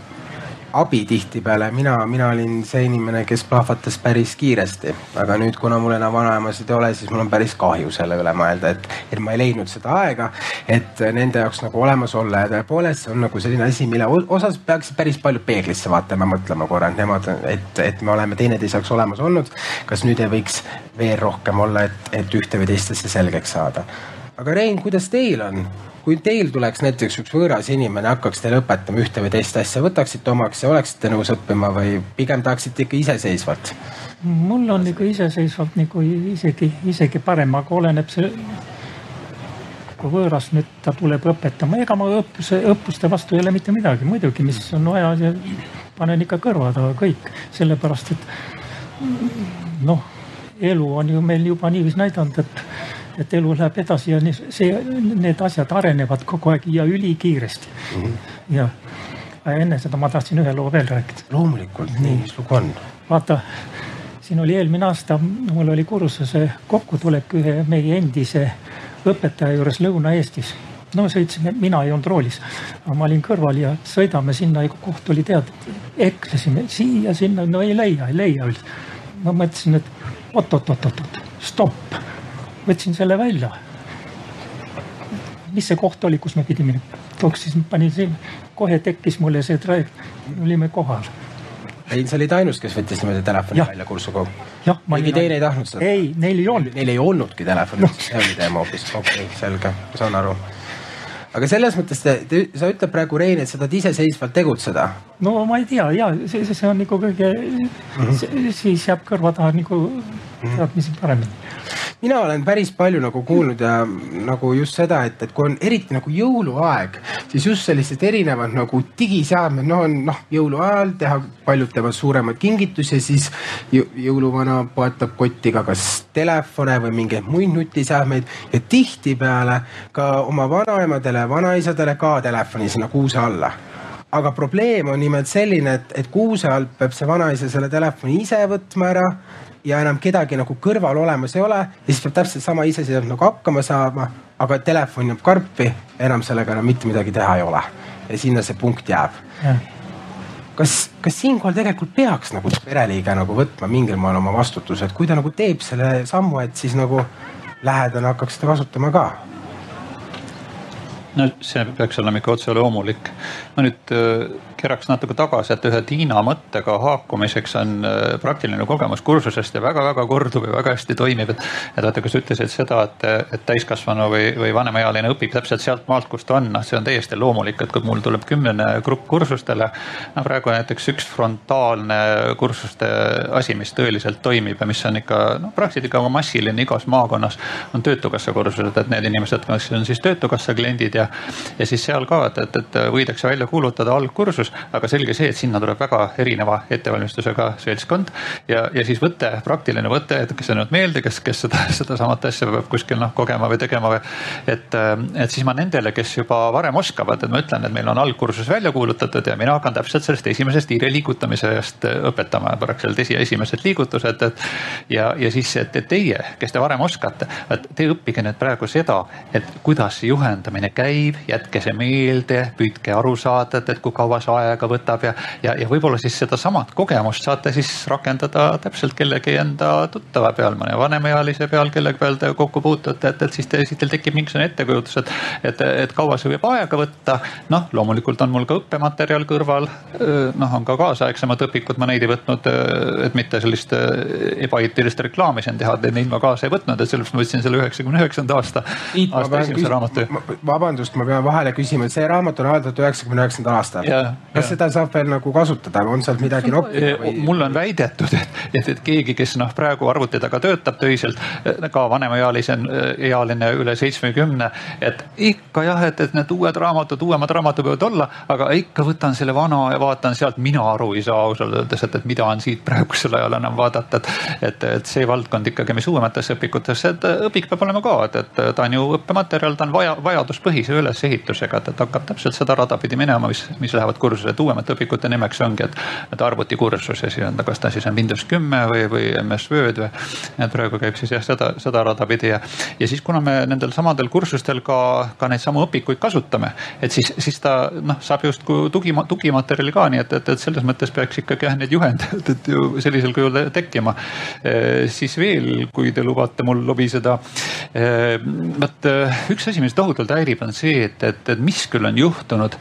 abi tihtipeale, mina, mina olin see inimene, kes plahvatas päris kiiresti. aga nüüd, kuna mul enam vanaemasid ei ole, siis mul on päris kahju selle üle mõelda, et, et ma ei leidnud seda aega, et nende jaoks nagu olemas olla ja tõepoolest see on nagu selline asi, mille osas peaks päris palju peeglisse vaatama, mõtlema korra, et nemad, et, et me oleme teineteise jaoks olemas olnud. kas nüüd ei võiks veel rohkem olla, et, et ühte või teist asja selgeks saada? aga Rein, kuidas teil on? Kui teil tuleks näiteks üks võõras inimene, hakkaks teile õpetama ühte või teist asja, võtaksite omaks ja oleksite nõus õppima või pigem tahaksite ikka iseseisvalt? mul on nagu iseseisvalt nagu isegi, isegi parem, aga oleneb see, kui võõras nüüd ta tuleb õpetama, ega ma õppuse, õppuste vastu ei ole mitte midagi, muidugi, mis on vaja, panen ikka kõrva taha kõik, sellepärast et noh, elu on ju meil juba niiviisi näidanud, et et elu läheb edasi ja see, need asjad arenevad kogu aeg ja ülikiiresti mm. -hmm. ja enne seda ma tahtsin ühe loo veel rääkida. loomulikult, nii, mis lugu on? vaata, siin oli eelmine aasta, mul oli kursuse kokkutulek ühe meie endise õpetaja juures Lõuna-Eestis no sõitsime, mina ei olnud roolis, aga ma olin kõrval ja sõidame sinna, koht oli teada, eklesime siia-sinna, no ei leia, ei leia üldse. ma mõtlesin, et oot-oot-oot-oot, stopp võtsin selle välja. mis see koht oli, kus me pidime, tooks siis panin siin, kohe tekkis mulle see trajekt, olime kohal. ei, sa olid ainus, kes võttis niimoodi telefoni ja. välja kursuga. keegi teine ei tahtnud seda? ei, neil ei olnud. Neil ei olnudki telefoni no., see oli teema hoopis, okei okay,, selge, saan aru aga selles mõttes te, te, sa ütled praegu Rein, et sa tahad iseseisvalt tegutseda. no ma ei tea ja see, see on nagu kõige mm, -hmm. siis jääb kõrva taha nagu teadmisi paremini mina olen päris palju nagu kuulnud ja nagu just seda, et, et kui on eriti nagu jõuluaeg, siis just sellised erinevad nagu digiseadmed, noh on noh, jõuluajal teha, paljud teevad suuremaid kingitusi, siis jõuluvana poetab kotti ka kas telefone või mingeid muid nutiseadmeid ja tihtipeale ka oma vanaemadele, vanaisadele ka telefoni sinna kuuse alla aga probleem on nimelt selline, et, et kuuse alt peab see vanaisa selle telefoni ise võtma ära ja enam kedagi nagu kõrval olemas ei ole ja siis peab täpselt sama iseseisvalt nagu hakkama saama, aga telefon jääb karpi, enam sellega enam mitte midagi teha ei ole. Ja sinna see punkt jääb. kas, kas siinkohal tegelikult peaks nagu pereliige nagu võtma mingil moel oma vastutuse, et kui ta nagu teeb selle sammu, et siis nagu lähedane hakkaks seda kasutama ka no see peaks olema ikka otse loomulik. ma nüüd äh, kerraks natuke tagasi, et ühe Tiina mõttega haakumiseks on äh, praktiline kogemus kursusest ja väga-väga korduv ja väga hästi toimib. et, et vaata, kui sa ütlesid seda, et, et täiskasvanu või, või vanemaealine õpib täpselt sealt maalt, kus ta on, noh, see on täiesti loomulik, et kui mul tuleb kümnene grupp kursustele. no praegu näiteks üks frontaalne kursuste asi, mis tõeliselt toimib ja mis on ikka noh, praktiliselt ikka massiline igas maakonnas, on töötukassa kursused, et need inimesed, kes on siis töötukassa kliendid ja, ja siis seal ka, et, et, et võidakse välja kuulutada algkursus, aga selge see, et sinna tuleb väga erineva ettevalmistusega seltskond ja, ja siis võte, praktiline võte, et kes on jäänud meelde, kes, kes seda, sedasamat asja peab kuskil noh kogema või tegema või. et, et siis ma nendele, kes juba varem oskavad, et ma ütlen, et meil on algkursus välja kuulutatud ja mina hakkan täpselt sellest esimesest hiire liigutamisest õpetama, praktiliselt esi, esimesed liigutused, et. ja, ja siis, et teie, kes te varem oskate, et te õppige nüüd praegu seda, et kuidas see juhendamine käib jätke see meelde, püüdke aru saada, et, et kui kaua see aega võtab ja, ja, ja võib-olla siis sedasamat kogemust saate siis rakendada täpselt kellegi enda tuttava peal, mõne vanemaealise peal, kelle peal te kokku puutute, et, et siis te, siis teil tekib mingisugune ettekujutus, et, et, et kaua see võib aega võtta. noh, loomulikult on mul ka õppematerjal kõrval. noh, on ka kaasaegsemad õpikud, ma neid ei võtnud, et mitte sellist ebaeetilist reklaami siin teha, neid ma kaasa ei võtnud, et sellepärast ma võtsin selle üheksakümne üheksanda aasta, aasta esimese raamatu. vabandust vabandust, ma pean vahele küsima, et see raamat on avaldatud üheksakümne üheksandal aastal. Kas ja. seda saab veel nagu kasutada, on sealt midagi noppida või? mul on väidetud, et, et, et keegi, kes noh, praegu arvuti taga töötab töiselt, ka vanemaealise, ealine üle seitsmekümne, et ikka jah, et, et need uued raamatud, uuemad raamatud võivad olla, aga ikka võtan selle vana ja vaatan sealt, mina aru ei saa ausalt öeldes, et, et mida on siit praegusel ajal enam vaadata, et, et, et see valdkond ikkagi, mis uuematesse õpikutesse, et õpik peab olema ka, et, et ta on ju õppematerjal, ta on vaja, vajaduspõhise ülesehitusega, et, et hakkab täpselt seda rada pidi minema, mis, mis lähevad kursused. uuemate õpikute nimeks ongi, et, et arvutikursus ja siis on ta, kas ta siis on Windows kümme või, või MS Word või. et praegu käib siis jah seda, seda rada pidi ja, ja siis kuna me nendel samadel kursustel ka, ka neid samu õpikuid kasutame, et siis, siis ta noh, saab justkui tugi, tugimaterjali ka, nii et, et, et selles mõttes peaks ikkagi jah need juhendajad, ju sellisel kujul tekkima e,. siis veel, kui te lubate mul lobiseda e,. vot üks asi, mis tohutult häirib, on see, et, et, et mis küll on juhtunud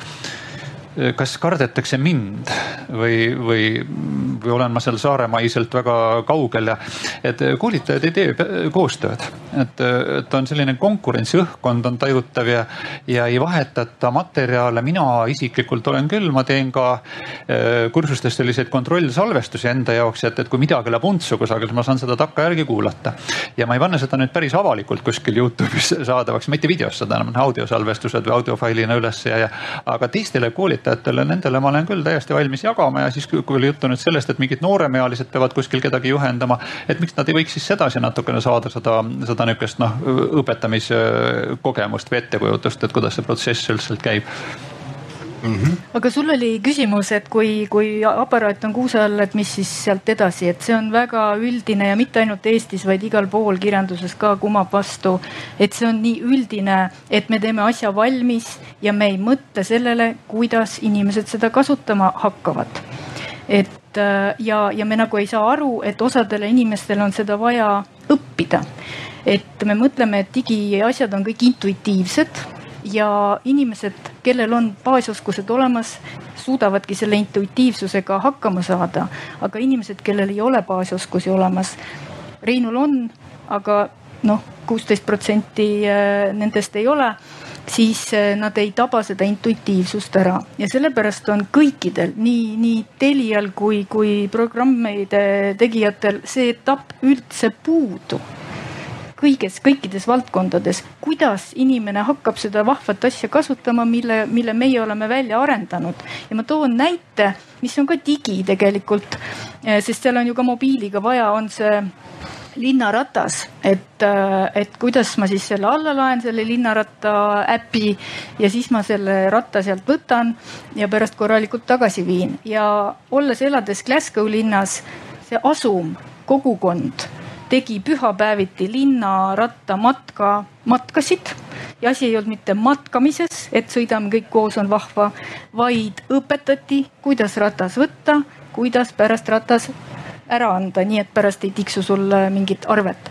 kas kardetakse mind või, või, või olen ma seal saaremaiselt väga kaugel ja et koolitajad ei tee koostööd. et, et on selline konkurentsiõhkkond on tajutav ja, ja ei vahetata materjale. mina isiklikult olen küll, ma teen ka äh, kursustes selliseid kontrollsalvestusi enda jaoks, et, et kui midagi läheb untsu kusagil, ma saan seda takkajärgi kuulata. ja ma ei panne seda nüüd päris avalikult kuskil Youtube'is saadavaks, mitte videos seda enam audiosalvestused või audiofailina üles ja, ja aga teistele koolitajatele õpetajatele, nendele ma olen küll täiesti valmis jagama ja siis, kui oli juttu nüüd sellest, et mingid nooremealised peavad kuskil kedagi juhendama. et miks nad ei võiks siis sedasi natukene saada seda, seda nihukest noh õpetamiskogemust või ettekujutust, et kuidas see protsess üldse käib mm. -hmm. aga sul oli küsimus, et kui, kui aparaat on kuuse all, et mis siis sealt edasi, et see on väga üldine ja mitte ainult Eestis, vaid igal pool kirjanduses ka kumab vastu. et see on nii üldine, et me teeme asja valmis ja me ei mõtle sellele, kuidas inimesed seda kasutama hakkavad. et äh, ja, ja me nagu ei saa aru, et osadele inimestele on seda vaja õppida. et me mõtleme, et digiasjad on kõik intuitiivsed ja inimesed, kellel on baasoskused olemas, suudavadki selle intuitiivsusega hakkama saada. aga inimesed, kellel ei ole baasoskusi olemas, Reinul on, aga noh, kuusteist protsenti äh, nendest ei ole siis äh, nad ei taba seda intuitiivsust ära ja sellepärast on kõikidel, nii, nii Telial kui, kui programmide tegijatel see etapp üldse puudu kõiges, kõikides valdkondades, kuidas inimene hakkab seda vahvat asja kasutama, mille, mille meie oleme välja arendanud. ja ma toon näite, mis on ka digi tegelikult, eh, sest seal on ju ka mobiiliga vaja, on see linnaratas, et, eh, et kuidas ma siis selle alla laen, selle linnaratta äpi ja siis ma selle ratta sealt võtan ja pärast korralikult tagasi viin ja olles, elades Glasgow linnas, see asum, kogukond tegi pühapäeviti linnarattamatka, matkasid ja asi ei olnud mitte matkamises, et sõidame kõik koos, on vahva, vaid õpetati, kuidas ratas võtta, kuidas pärast ratas ära anda, nii et pärast ei tiksu sulle mingit arvet.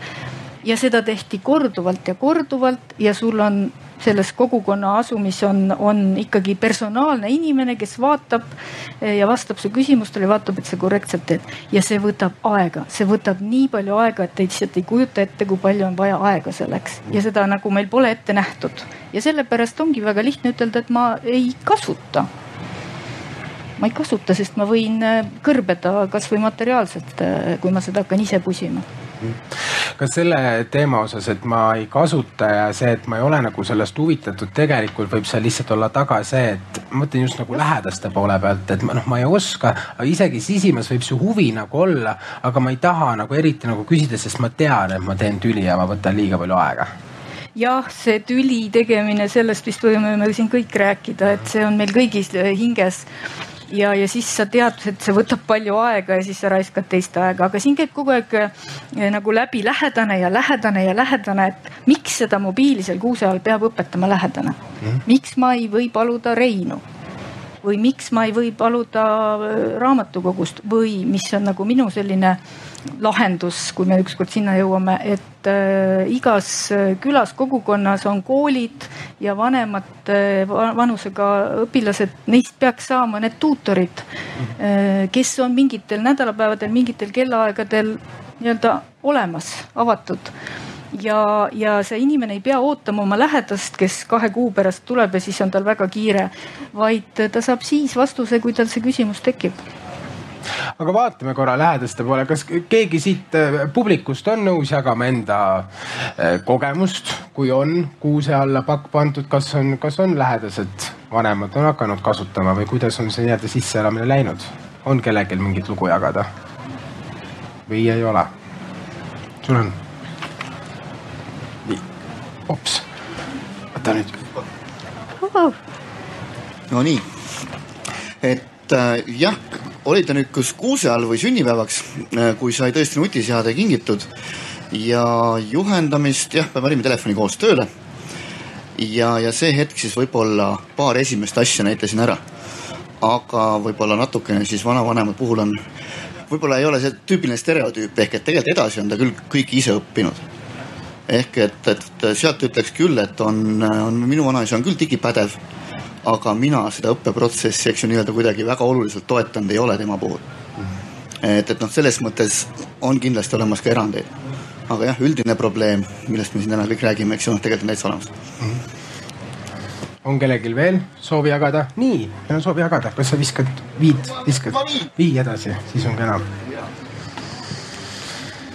ja seda tehti korduvalt ja korduvalt ja sul on selles kogukonna asumis on, on ikkagi personaalne inimene, kes vaatab eh, ja vastab su küsimustele, vaatab, et sa korrektselt teed. ja see võtab aega, see võtab nii palju aega, et te lihtsalt ei kujuta ette, kui palju on vaja aega selleks ja seda nagu meil pole ette nähtud. ja sellepärast ongi väga lihtne ütelda, et ma ei kasuta ma ei kasuta, sest ma võin eh, kõrbeda kasvõi materiaalselt, eh, kui ma seda hakkan ise pusima kas selle teema osas, et ma ei kasuta ja see, et ma ei ole nagu sellest huvitatud, tegelikult võib seal lihtsalt olla taga see, et ma mõtlen just nagu lähedaste poole pealt, et ma noh, ma ei oska, isegi sisimas võib see huvi nagu olla, aga ma ei taha nagu eriti nagu küsida, sest ma tean, et ma teen tüli ja ma võtan liiga palju aega. Jah, see tüli tegemine, sellest vist võime me siin kõik rääkida, et see on meil kõigis hinges ja, ja siis sa tead, et see võtab palju aega ja siis sa raiskad teist aega, aga siin käib kogu aeg eh, nagu läbi lähedane ja lähedane ja lähedane, et miks seda mobiili seal kuuse all peab õpetama lähedane. Mhm. miks ma ei või paluda Reinu või miks ma ei või paluda äh, raamatukogust või mis on nagu minu selline lahendus, kui me ükskord sinna jõuame, et äh, igas äh, külas, kogukonnas on koolid ja vanemad äh, vanusega õpilased, neist peaks saama need tuutorid äh,, kes on mingitel nädalapäevadel, mingitel kellaaegadel nii-öelda olemas, avatud. Ja, ja see inimene ei pea ootama oma lähedast, kes kahe kuu pärast tuleb ja siis on tal väga kiire, vaid ta saab siis vastuse, kui tal see küsimus tekib aga vaatame korra lähedaste poole, kas keegi siit äh, publikust on nõus jagama enda äh, kogemust, kui on kuuse alla pakk pandud, kas on, kas on lähedased vanemad on hakanud kasutama või kuidas on see nii-öelda sisseelamine läinud? on kellelgi mingit lugu jagada? või ei ole? sul on? ops, võta nüüd. Nonii, et äh, jah, oli ta nüüd kas kuuse all või sünnipäevaks, äh, kui sai tõesti nutiseade kingitud ja juhendamist jah, me panime telefoni koos tööle. ja, ja see hetk siis võib-olla paar esimest asja näitasin ära. aga võib-olla natukene siis vanavanemate puhul on, võib-olla ei ole see tüüpiline stereotüüp ehk et tegelikult edasi on ta küll kõik ise õppinud ehk et, et sealt ütleks küll, et on, on minu vanaisa on küll digipädev, aga mina seda õppeprotsessi, eks ju, nii-öelda kuidagi väga oluliselt toetanud ei ole tema puhul. et, et noh, selles mõttes on kindlasti olemas ka erandeid. aga jah, üldine probleem, millest me siin täna kõik räägime, eks ju, noh, tegelikult on täitsa olemas on kellelgi veel soovi jagada? nii, meil on soovi jagada, kas sa viskad, viid, viskad, vii edasi, siis on kena.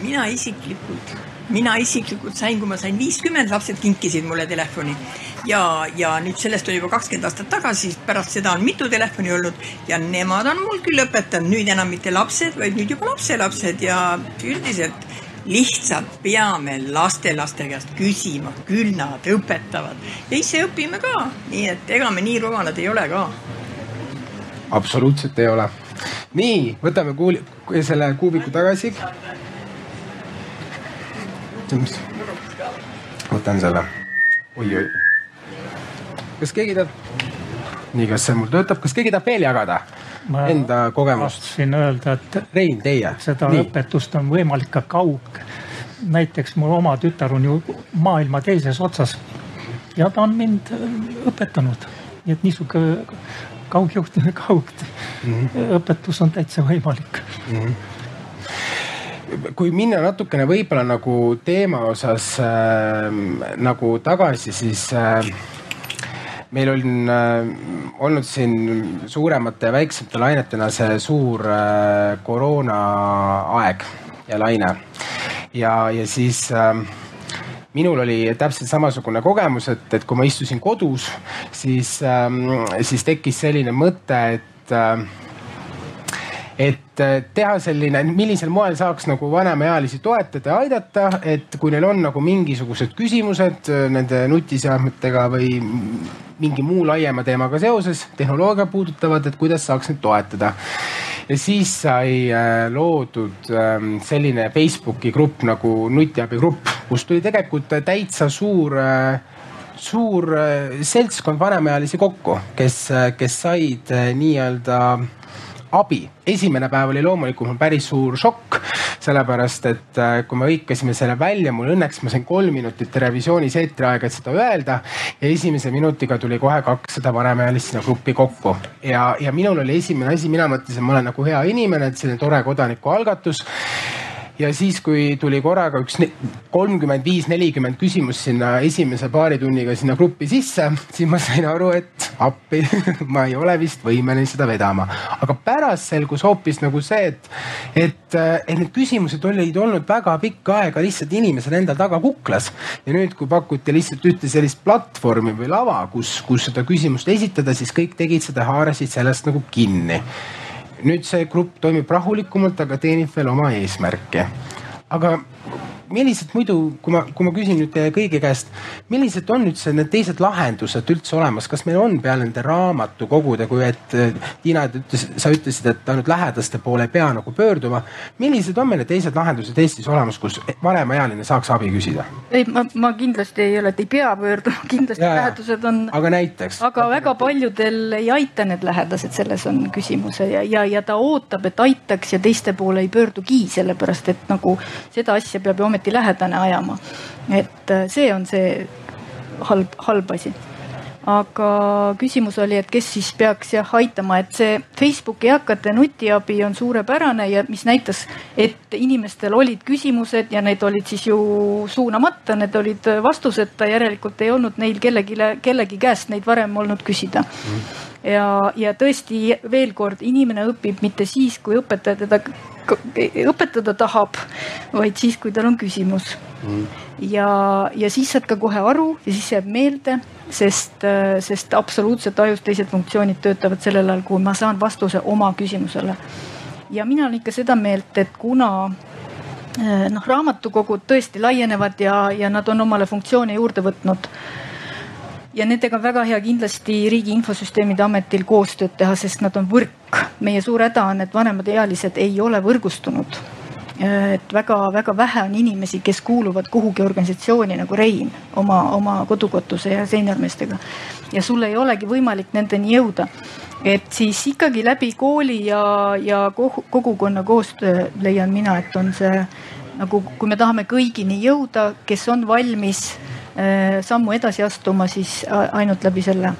mina isiklikult mina isiklikult sain, kui ma sain viiskümmend, lapsed kinkisid mulle telefoni ja, ja nüüd sellest on juba kakskümmend aastat tagasi, pärast seda on mitu telefoni olnud ja nemad on mul küll õpetanud, nüüd enam mitte lapsed, vaid nüüd juba lapselapsed ja üldiselt lihtsalt peame lastelaste käest küsima, küll nad õpetavad ja ise õpime ka, nii et ega me nii rumalad ei ole ka. absoluutselt ei ole. nii, võtame kuuli, selle kuubiku tagasi? Võtan selle oi,. oi-oi. kas keegi tahab? nii, kas see mul töötab, kas keegi tahab veel jagada ma enda kogemust? tahtsin öelda, et. Rein, teie. seda nii. õpetust on võimalik ka kaug. näiteks mu oma tütar on ju maailma teises otsas ja ta on mind õpetanud, nii et niisugune kaugjuhtimine, kaugõpetus mhm. on täitsa võimalik mm. -hmm kui minna natukene võib-olla nagu teema osas äh, nagu tagasi, siis äh, meil on äh, olnud siin suuremate ja väiksemate lainetena see suur äh, koroonaaeg ja laine. ja, ja siis äh, minul oli täpselt samasugune kogemus, et, et kui ma istusin kodus, siis äh,, siis tekkis selline mõte, et äh, et äh, teha selline, millisel moel saaks nagu vanemaealisi toetada ja aidata, et kui neil on nagu mingisugused küsimused äh, nende nutiseadmetega või mingi muu laiema teemaga seoses, tehnoloogia puudutavad, et kuidas saaks neid toetada. ja siis sai äh, loodud ähm, selline Facebooki grupp nagu nutiabigrupp, kus tuli tegelikult täitsa suur suur seltskond vanemaealisi kokku, kes, kes said nii-öelda abi. esimene päev oli loomulikult mul päris suur šokk, sellepärast et äh, kui me hõikasime selle välja, mul õnneks ma sain kolm minutit televisioonis eetriaega, et seda öelda. ja esimese minutiga tuli kohe kakssada vanemaealist sinna gruppi kokku ja, ja minul oli esimene asi, mina mõtlesin, ma olen nagu hea inimene, et selline tore kodanikualgatus ja siis, kui tuli korraga üks kolmkümmend viis, nelikümmend küsimust sinna esimese paari tunniga sinna gruppi sisse, siis ma sain aru, et appi ma ei ole vist võimeline seda vedama. aga pärast selgus hoopis nagu see, et, et, et need küsimused olid olnud väga pikka aega lihtsalt inimesel endal taga kuklas. ja nüüd, kui pakuti lihtsalt ühte sellist platvormi või lava, kus, kus seda küsimust esitada, siis kõik tegid seda, haarasid sellest nagu kinni nüüd see grupp toimib rahulikumalt, aga teenib veel oma eesmärke. aga millised muidu, kui ma, kui ma küsin nüüd teie kõigi käest, millised on üldse need teised lahendused üldse olemas, kas meil on peale nende raamatukogude, kui et Tiina ütles, sa ütlesid, et ainult lähedaste poole ei pea nagu pöörduma. millised on meil need teised lahendused Eestis olemas, kus vanemaealine saaks abi küsida? ei, ma, ma kindlasti ei ole, et ei pea pöörduma, kindlasti ja, lähedased on. aga näiteks? aga väga paljudel ei aita need lähedased, selles on küsimus ja, ja, ja ta ootab, et aitaks ja teiste poole ei pöördugi, sellepärast et nagu seda asja peab ju ometi ometi lähedane ajama. et äh, see on see halb, halb asi. Aga küsimus oli, et kes siis peaks jah aitama, et see Facebooki eakate nutiabi on suurepärane ja mis näitas, et inimestel olid küsimused ja need olid siis ju suunamata, need olid vastuseta, järelikult ei olnud neil kellelegi, kellegi käest neid varem olnud küsida ja, ja tõesti veel kord, inimene õpib mitte siis, kui õpetaja teda õpetada tahab, vaid siis, kui tal on küsimus mm.. ja, ja siis saad ka kohe aru ja siis jääb meelde, sest, sest absoluutselt ajus teised funktsioonid töötavad sellel ajal, kui ma saan vastuse oma küsimusele. ja mina olen ikka seda meelt, et kuna eh, noh, raamatukogud tõesti laienevad ja, ja nad on omale funktsioone juurde võtnud ja nendega on väga hea kindlasti Riigi Infosüsteemide Ametil koostööd teha, sest nad on võrk. meie suur häda on, et vanemad ealised ei ole võrgustunud. et väga-väga vähe on inimesi, kes kuuluvad kuhugi organisatsiooni nagu Rein oma, oma kodukotuse ja seenermeestega. ja sul ei olegi võimalik nendeni jõuda. et siis ikkagi läbi kooli ja, ja kogukonna koostöö leian mina, et on see nagu, kui me tahame kõigini jõuda, kes on valmis Äh, sammu edasi astuma, siis ainult läbi selle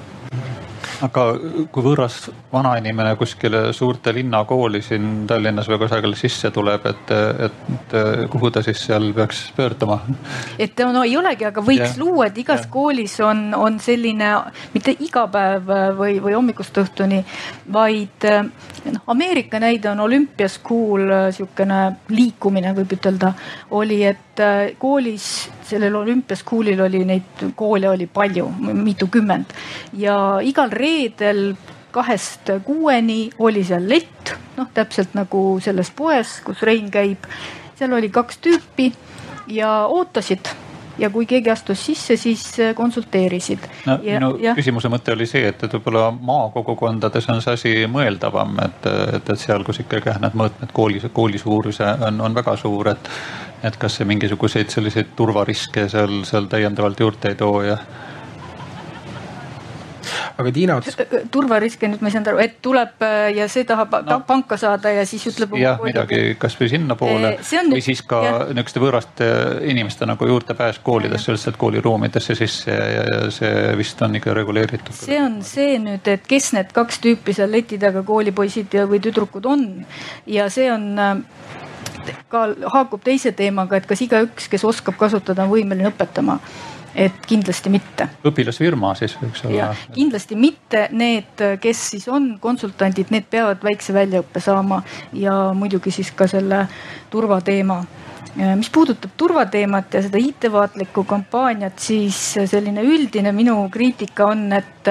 aga kui võõras vanainimene kuskile suurte linnakooli siin Tallinnas või kusagil sisse tuleb, et, et kuhu ta siis seal peaks pöörduma? et no ei olegi, aga võiks yeah. luua, et igas yeah. koolis on, on selline mitte iga päev või, või hommikust õhtuni, vaid noh, Ameerika näide on olümpiaskuul, sihukene liikumine võib ütelda, oli, et äh, koolis sellel olümpiaskuulil oli neid koole oli palju, mitukümmend ja igal reedel kahest kuueni oli seal lett, noh täpselt nagu selles poes, kus Rein käib. seal oli kaks tüüpi ja ootasid ja kui keegi astus sisse, siis äh, konsulteerisid. no ja, minu ja. küsimuse mõte oli see, et, et võib-olla maakogukondades on see asi mõeldavam, et, et, et seal, kus ikkagi need mõõtmed kooli, kooli suuruse on, on väga suur, et, et kas see mingisuguseid selliseid turvariske seal, seal täiendavalt juurde ei too ja aga Tiina ots-. turvariske nüüd ma ei saanud aru, et tuleb äh, ja see tahab no. panka saada ja siis ütleb. jah, midagi kasvõi sinnapoole või siis ka niisuguste võõraste inimeste nagu juurdepääs koolidesse, lihtsalt kooliruumidesse sisse ja, ja, ja see vist on ikka reguleeritud. see on see nüüd, et kes need kaks tüüpi seal leti taga koolipoisid või tüdrukud on ja see on äh, ka haakub teise teemaga, et kas igaüks, kes oskab kasutada, on võimeline õpetama et kindlasti mitte. õpilasfirma siis võiks olla? kindlasti mitte, need, kes siis on konsultandid, need peavad väikse väljaõppe saama ja muidugi siis ka selle turvateema mis puudutab turvateemat ja seda IT-vaatlikku kampaaniat, siis selline üldine minu kriitika on, et,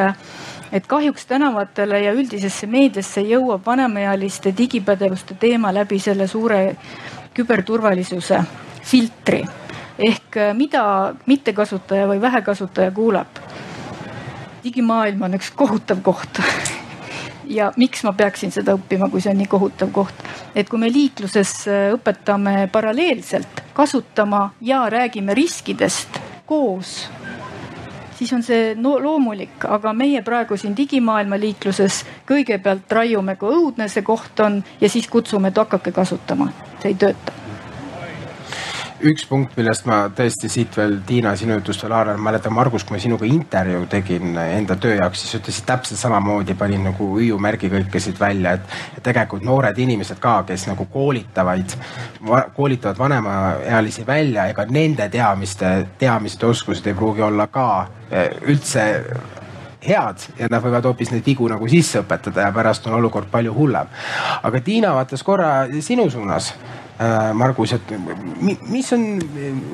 et kahjuks tänavatele ja üldisesse meediasse jõuab vanemaealiste digipädevuste teema läbi selle suure küberturvalisuse filtri ehk äh, mida mittekasutaja või vähekasutaja kuuleb. digimaailm on üks kohutav koht ja miks ma peaksin seda õppima, kui see on nii kohutav koht. et kui me liikluses äh, õpetame paralleelselt kasutama ja räägime riskidest koos, siis on see no loomulik, aga meie praegu siin digimaailma liikluses kõigepealt raiume, kui õudne see koht on ja siis kutsume, et hakake kasutama. see ei tööta üks punkt, millest ma tõesti siit veel, Tiina, sinu jutust veel haaran, mäletan, Margus, kui ma sinuga intervjuu tegin enda töö jaoks, siis ütlesid täpselt samamoodi, panin nagu hüüumärgi kõikesid välja, et, tegelikult noored inimesed ka, kes nagu koolitavad, koolitavad vanemaealisi välja, ega nende teadmiste, teadmised ja oskused ei pruugi olla ka eh, üldse head ja nad võivad hoopis neid vigu nagu sisse õpetada ja pärast on olukord palju hullem. aga Tiina vaatas korra sinu suunas Margus, et mis on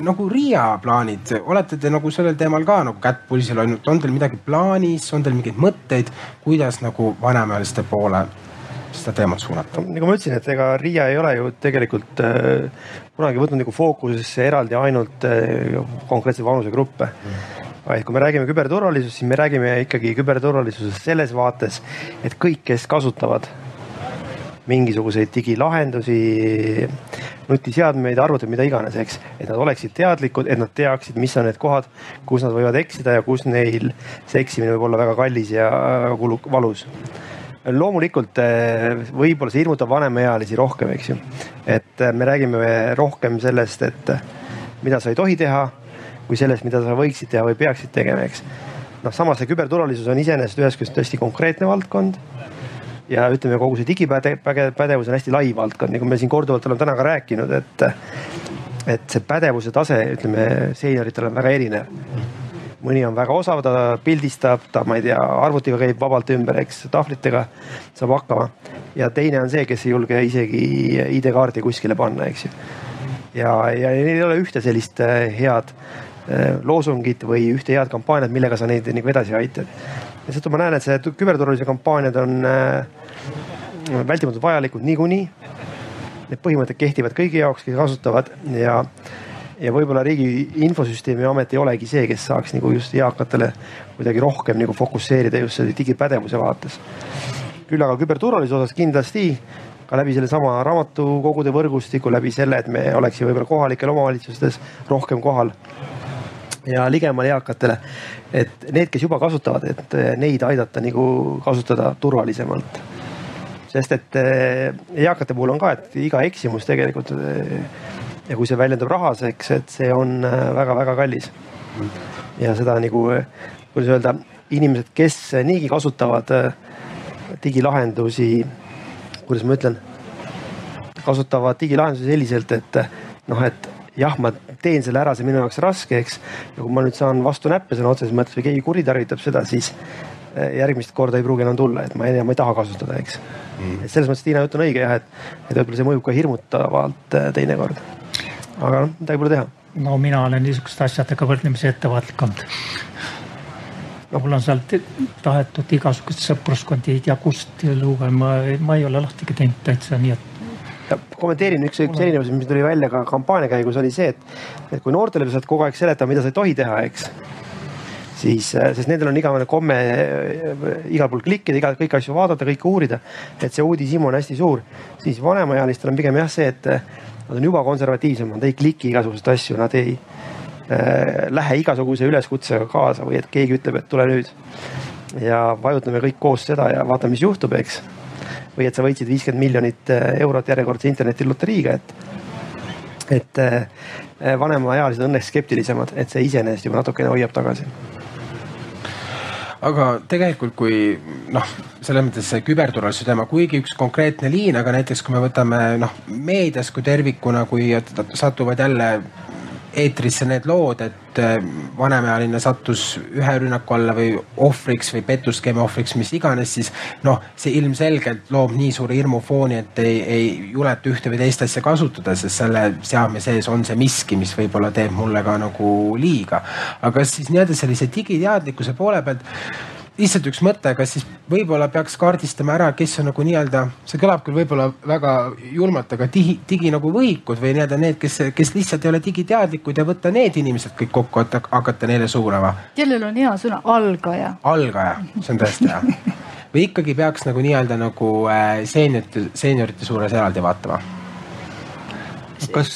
nagu Riia plaanid, olete te nagu sellel teemal ka nagu kätt pulsil hoidnud, on teil midagi plaanis, on teil mingeid mõtteid, kuidas nagu vanemaealiste poole seda teemat suunata? nagu ma ütlesin, et ega Riia ei ole ju tegelikult äh, kunagi võtnud nagu fookusesse eraldi ainult äh, konkreetseid vanusegruppe. Mm vaid kui me räägime küberturvalisusest, siis me räägime ikkagi küberturvalisusest selles vaates, et kõik, kes kasutavad mingisuguseid digilahendusi, nutiseadmeid, arvuteid, mida iganes, eks. et nad oleksid teadlikud, et nad teaksid, mis on need kohad, kus nad võivad eksida ja kus neil see eksimine võib olla väga kallis ja väga kulu-, valus loomulikult eh, võib-olla see hirmutab vanemaealisi rohkem, eks ju. et eh, me räägime rohkem sellest, et mida sa ei tohi teha, kui sellest, mida sa võiksid teha või peaksid tegema, eks. noh, samas see küberturvalisus on iseenesest ühest küljest tõesti konkreetne valdkond ja ütleme, kogu see digipädevus on hästi lai valdkond, nagu me siin korduvalt oleme täna ka rääkinud, et, et see pädevuse tase, ütleme seenioritel on väga erinev. mõni on väga osav, ta pildistab, ta, ma ei tea, arvutiga käib vabalt ümber, eks, tahvlitega saab hakkama. ja teine on see, kes ei julge isegi ID-kaardi kuskile panna, eks ju. ja, ja neil ei ole ühte sellist eh, head eh, loosungit või ühte head kampaaniat, millega sa neid nagu edasi aitad ja seetõttu ma näen, et see küberturvalisuse kampaaniad on äh, vältimatult vajalikud niikuinii. Need põhimõtted kehtivad kõigi jaoks, kes kasutavad ja, ja võib-olla Riigi Infosüsteemi Amet ei olegi see, kes saaks nagu just eakatele kuidagi rohkem nagu fokusseerida just selle digipädevuse vaates. küll aga küberturvalisuse osas kindlasti ka läbi sellesama raamatukogude võrgustiku, läbi selle, et me oleksime võib-olla kohalikel omavalitsustes rohkem kohal ja ligemal eakatele. et need, kes juba kasutavad, et neid aidata nagu kasutada turvalisemalt. Sest et eh, eakate puhul on ka, et iga eksimus tegelikult eh, ja kui see väljendub rahas, eks, et see on väga-väga kallis. ja seda nagu, kuidas öelda, inimesed, kes niigi kasutavad digilahendusi, kuidas ma ütlen, kasutavad digilahendusi selliselt, et noh, et jah, ma teen selle ära, see on minu jaoks raske, eks. ja kui ma nüüd saan vastu näppe sõna otseses mõttes või keegi kuritarvitab seda, siis eh, järgmist korda ei pruugi enam tulla, et ma ei, ma ei taha kasutada, eks. Mm.. et selles mõttes Tiina jutt on õige jah, et, et võib-olla see mõjub ka hirmutavalt eh, teinekord. aga noh, midagi pole teha. no mina olen niisuguste asjadega võrdlemisi ettevaatlik olnud no. Mul on sealt tahetud igasuguseid sõpruskondi ei tea kust luua, ma, ma ei ole lahtigi teinud täitsa, nii et kommenteerin üks, üks erinevus, mis tuli välja ka kampaania käigus, oli see, et, et kui noortele sa kogu aeg seletama, mida sa ei tohi teha, eks siis, äh, sest nendel on igavene komme äh, igal pool klikkida, iga, kõiki asju vaadata, kõike uurida. et see uudishimu on hästi suur, siis vanemaealistel on pigem jah see, et äh, nad on juba konservatiivsemad, nad ei kliki igasuguseid asju, nad ei äh, lähe igasuguse üleskutsega kaasa või et keegi ütleb, et tule nüüd. ja vajutame kõik koos seda ja vaatame, mis juhtub, eks või et sa võitsid viiskümmend miljonit eurot järjekordse internetiloteriiga, et, et vanemaealised õnneks skeptilisemad, et see iseenesest juba natukene hoiab tagasi aga tegelikult, kui noh, selles mõttes see küberturvalisuse teema, kuigi üks konkreetne liin, aga näiteks kui me võtame noh, meedias kui tervikuna, kui satuvad jälle eetrisse need lood, et äh, vanemaealine sattus ühe rünnaku alla või ohvriks või pettuskeemi ohvriks, mis iganes, siis noh, see ilmselgelt loob nii suure hirmufooni, et ei, ei juleta ühte või teist asja kasutada, sest selle seadme sees on see miski, mis võib-olla teeb mulle ka nagu liiga. aga siis nii-öelda sellise digiteadlikkuse poole pealt lihtsalt üks mõte, kas siis võib-olla peaks kaardistama ära, kes on nagu nii-öelda, see kõlab küll võib-olla väga julmalt, aga digi, digi nagu võhikud või nii-öelda need, kes, kes lihtsalt ei ole digiteadlikud ja võtta need inimesed kõik kokku, et hakata neile suunama. kellel on hea sõna, algaja. algaja, see on tõesti hea. või ikkagi peaks nagu nii-öelda nagu äh, seeniorite, seeniorite suures eraldi vaatama kas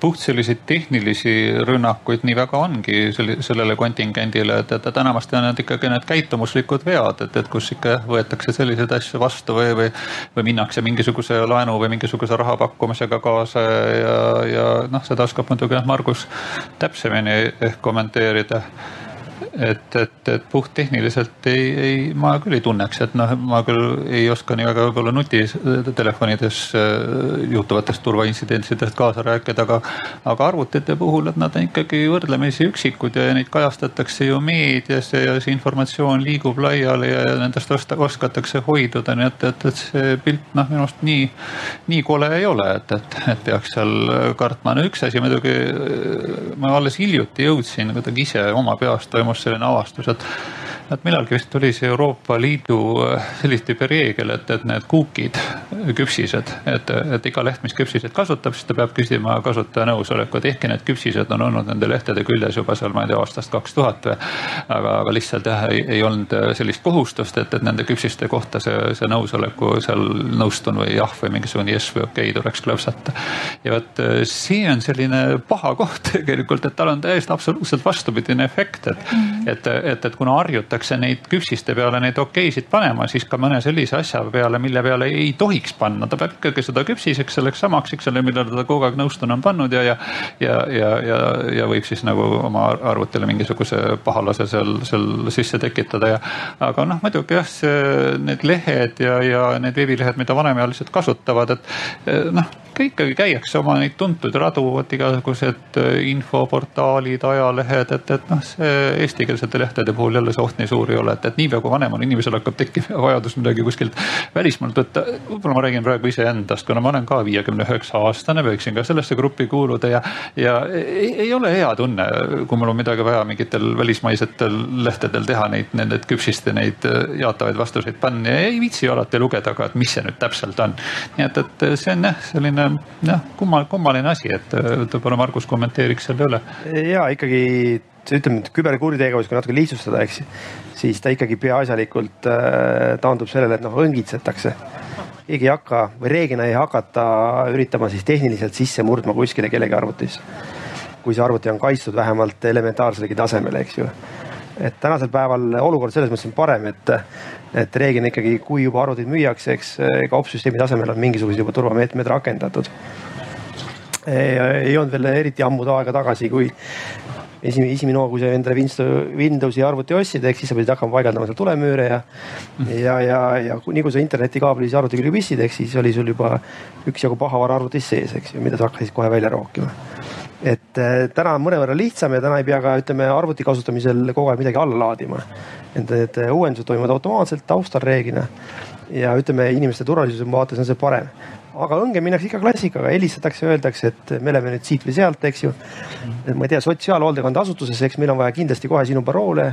puht selliseid tehnilisi rünnakuid nii väga ongi sellele kontingendile, et, et enamasti on need ikkagi need käitumuslikud vead, et, et kus ikka võetakse selliseid asju vastu või, või, või minnakse mingisuguse laenu või mingisuguse raha pakkumisega kaasa ja, ja noh, seda oskab muidugi Margus täpsemini ehk kommenteerida et, et, et puhttehniliselt ei, ei, ma küll ei tunneks, et noh, ma küll ei oska nii väga võib-olla nutitelefonides äh, juhtuvatest turvaintsidentsidest kaasa rääkida, aga, aga arvutite puhul, et nad on ikkagi võrdlemisi üksikud ja neid kajastatakse ju meedias ja see informatsioon liigub laiali ja nendest osta, oskatakse hoiduda, nii et, et, et see pilt noh, minu arust nii, nii kole ei ole, et, et, et peaks seal kartma. no üks asi muidugi, ma alles hiljuti jõudsin kuidagi ise oma peast toimus selline avastus, et et millalgi vist tuli see Euroopa Liidu äh, sellist tüüpi reegel, et, et need kuukid, küpsised, et, et iga leht, mis küpsiseid kasutab, siis ta peab küsima kasutaja nõusolekut, ehkki need küpsised on olnud nende lehtede küljes juba seal, ma ei tea, aastast kaks tuhat või. aga, aga lihtsalt jah, ei, ei olnud sellist kohustust, et, et nende küpsiste kohta see, see nõusoleku seal nõustun või jah või mingisugune yes või okei okay tuleks klõpsata. ja vot äh, see on selline paha koht tegelikult, et tal on täiesti absoluutselt vastupidine efekt, et, et, et, et kuna harjutakse neid küpsiste peale neid okeisid panema, siis ka mõne sellise asja peale, mille peale ei tohiks panna, ta peab ikkagi seda küpsiseks selleks samaks, eks ole, millele ta kogu aeg nõustuna on pannud ja, ja. ja, ja, ja, ja võib siis nagu oma arvutile mingisuguse pahalase seal, seal sisse tekitada ja. aga noh, muidugi jah, see, need lehed ja, ja need veebilehed, mida vanemaealised kasutavad, et noh ikkagi käiakse oma neid tuntud radu, vot igasugused infoportaalid, ajalehed, et, et noh, see eestikeelsete lehtede puhul jälle see oht nii suur ei ole, et, et niipea kui vanemal inimesel hakkab tekkima vajadus midagi kuskilt välismaalt võtta. võib-olla ma räägin praegu iseendast, kuna ma olen ka viiekümne üheksa aastane, võiksin ka sellesse gruppi kuuluda ja, ja ei, ei ole hea tunne, kui mul on midagi vaja mingitel välismaisetel lehtedel teha neid, nende küpsiste neid jaatavaid vastuseid panna ja ei viitsi alati lugeda ka, et mis see nüüd täpselt on. nii et, et see on jah, selline jah, kummal, kummaline asi, et võib-olla Margus kommenteeriks selle üle. ja ikkagi ütleme, et küberkuritegevus, kui natuke lihtsustada, eks, siis ta ikkagi peaasjalikult äh, taandub sellele, et noh, õngitsetakse. keegi ei hakka või reeglina ei hakata üritama siis tehniliselt sisse murdma kuskile kellegi arvutisse. kui see arvuti on kaitstud vähemalt elementaarselegi tasemele, eks ju. et tänasel päeval olukord selles mõttes on parem, et, et reeglina ikkagi, kui juba arvuteid müüakse, eks ka opsüsteemi tasemel on mingisugused juba turvameetmed rakendatud ei olnud veel eriti ammu aega tagasi, kui esimene, esimene hoogu, kui sa endale Windowsi arvuti ostsid, ehk siis sa pidid hakkama paigaldama seal tulemüüre ja ja, ja, ja nii kui sa internetikaabli siis arvuti külge pistsid, ehk siis oli sul juba üksjagu pahavara arvutis sees, eks ju, mida sa hakkasid kohe välja rookima. Et äh, täna on mõnevõrra lihtsam ja täna ei pea ka ütleme arvuti kasutamisel kogu aeg midagi alla laadima. et need uuendused toimuvad automaatselt taustal reeglina ja ütleme inimeste turvalisuse vaates on see parem aga õnge minnakse ikka klassikaga, helistatakse, öeldakse, et me oleme nüüd siit või sealt, eks ju. ma ei tea, sotsiaalhoolekandeasutuses, eks meil on vaja kindlasti kohe sinu paroole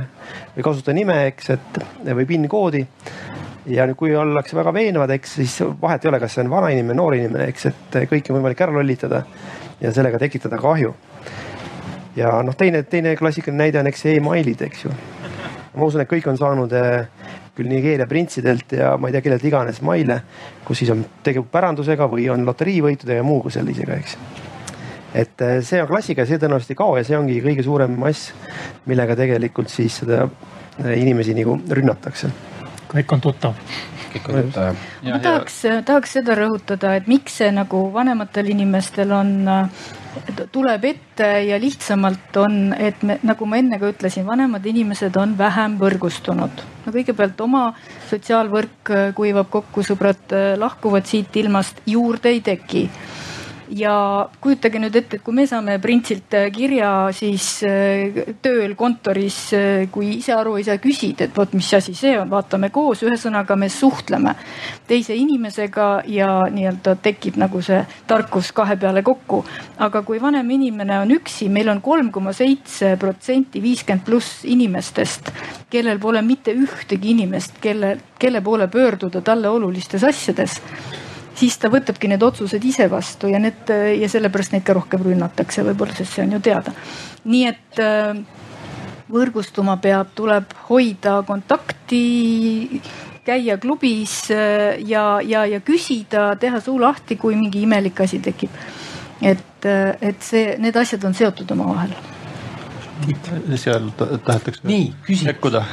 või kasutajanime, eks, et või PIN koodi. ja nüüd, kui ollakse väga veenvad, eks siis vahet ei ole, kas see on vana inimene, noor inimene, eks, et kõiki on võimalik ära lollitada ja sellega tekitada kahju. ja noh, teine, teine klassikaline näide on eks emailid, eks ju. ma usun, et kõik on saanud küll Nigeeria printsidelt ja ma ei tea, kellelt iganes maile, kus siis on tegu pärandusega või on loteriivõitude ja muu sellisega, eks. et eh, see on klassika ja see tõenäoliselt ei kao ja see ongi kõige suurem mass, millega tegelikult siis seda eh, inimesi nagu rünnatakse. kõik on tuttav ma tahaks, tahaks seda rõhutada, et miks see nagu vanematel inimestel on tuleb ette ja lihtsamalt on, et me, nagu ma enne ka ütlesin, vanemad inimesed on vähem võrgustunud. no kõigepealt oma sotsiaalvõrk kuivab kokku, sõbrad lahkuvad siit ilmast, juurde ei teki ja kujutage nüüd ette, et kui me saame printsilt äh, kirja, siis äh, tööl kontoris, äh, kui ise aru ei saa, küsid, et vot mis asi see on, vaatame koos, ühesõnaga me suhtleme teise inimesega ja nii-öelda tekib nagu see tarkus kahe peale kokku. aga kui vanem inimene on üksi, meil on kolm koma seitse protsenti viiskümmend pluss inimestest, kellel pole mitte ühtegi inimest, kelle, kelle poole pöörduda talle olulistes asjades siis ta võtabki need otsused ise vastu ja need ja sellepärast neid ka rohkem rünnatakse võib-olla, sest see on ju teada. nii et äh, võrgustuma peab, tuleb hoida kontakti, käia klubis äh, ja, ja, ja küsida, teha suu lahti, kui mingi imelik asi tekib et, et see, need asjad on seotud omavahel. seal tahetakse nii, sekkuda.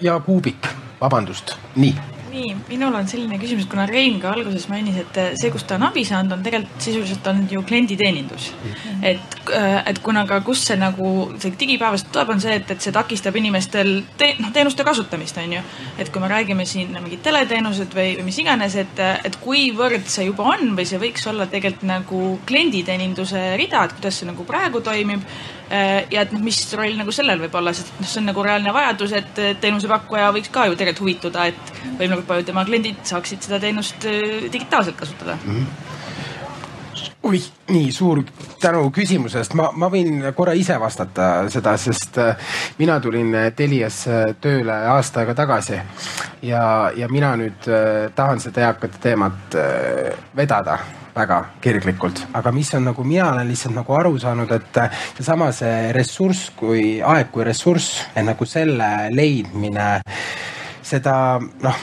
ja Puubik, vabandust, nii nii, minul on selline küsimus, kuna Rein ka alguses mainis, et see, kus ta on abi saanud, on tegelikult sisuliselt on ju klienditeenindus mm. -hmm. et, äh, et kuna ka, kus see nagu see digipäevast tuleb, on see, et, et see takistab inimestel te, noh, teenuste kasutamist, on ju. et kui me räägime siin mingid teleteenused või, või mis iganes, et, et kuivõrd see juba on või see võiks olla tegelikult nagu klienditeeninduse rida, et kuidas see nagu praegu toimib Äh, ja et noh, mis roll nagu sellel võib olla, sest noh, see on nagu reaalne vajadus, et teenusepakkuja võiks ka ju tegelikult huvituda, et võimalikult paljud tema kliendid saaksid seda teenust äh, digitaalselt kasutada. Mm. -hmm oih, nii suur tänu küsimuse eest, ma, ma võin korra ise vastata seda, sest äh, mina tulin Teliasse tööle aasta aega tagasi ja, ja mina nüüd tahan seda eakate teemat vedada väga kirglikult, aga mis on nagu mina olen lihtsalt nagu aru saanud, et äh, seesama see ressurss kui aeg kui ressurss, et nagu selle leidmine, seda noh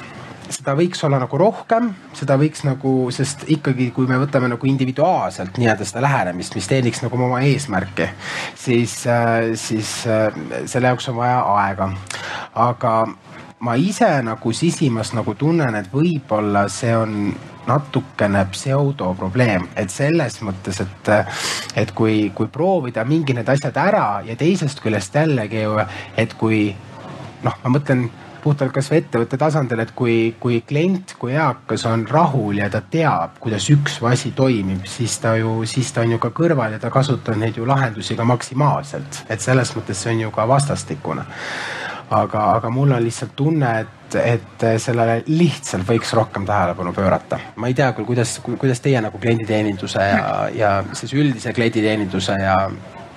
seda võiks olla nagu rohkem, seda võiks nagu, sest ikkagi, kui me võtame nagu individuaalselt nii-öelda seda lähenemist, mis teeniks nagu oma eesmärki, siis, äh, siis äh, selle jaoks on vaja aega. aga ma ise nagu sisimas nagu tunnen, et võib-olla see on natukene pseudoprobleem, et selles mõttes, et, et kui, kui proovida mingi need asjad ära ja teisest küljest jällegi ju, et kui noh, ma mõtlen puhtalt kasvõi ettevõtte tasandil, et kui, kui klient, kui eakas on rahul ja ta teab, kuidas üks asi toimib, siis ta ju, siis ta on ju ka kõrval ja ta kasutab neid ju lahendusi ka maksimaalselt, et selles mõttes see on ju ka vastastikune aga, aga mul on lihtsalt tunne, et, et sellele lihtsalt võiks rohkem tähelepanu pöörata. ma ei tea küll, kuidas, kuidas teie nagu klienditeeninduse ja, ja siis üldise klienditeeninduse ja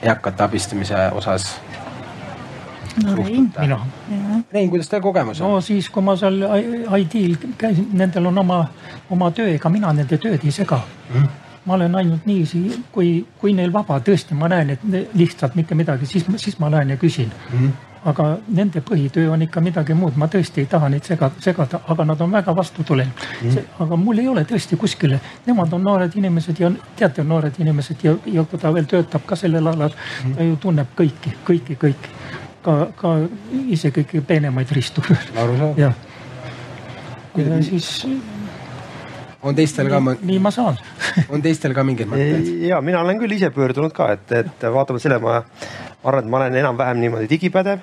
eakate abistamise osas no Rein, mina. Rein, kuidas teil kogemus on? no siis, kui ma seal ID-l käisin, nendel on oma, oma töö, ega mina nende tööd ei sega mm. ma olen ainult niiviisi, kui, kui neil vaba tõesti, ma näen, et lihtsalt mitte midagi, siis, siis ma lähen ja küsin mm aga nende põhitöö on ikka midagi muud, ma tõesti ei taha neid segada, segada, aga nad on väga vastutulevad mm.. aga mul ei ole tõesti kuskile, nemad on noored inimesed ja teate, noored inimesed ja, ja kui ta veel töötab ka sellel alal mm., ta ju tunneb kõiki, kõiki, kõiki. ka, ka isegi kõige peenemaid ristu. jah. ja siis on teistel ka? nii ma saan on teistel ka mingeid mõtteid? ja mina olen küll ise pöördunud ka, et, et vaatamata sellele ma arvan, et ma olen enam-vähem niimoodi digipädev,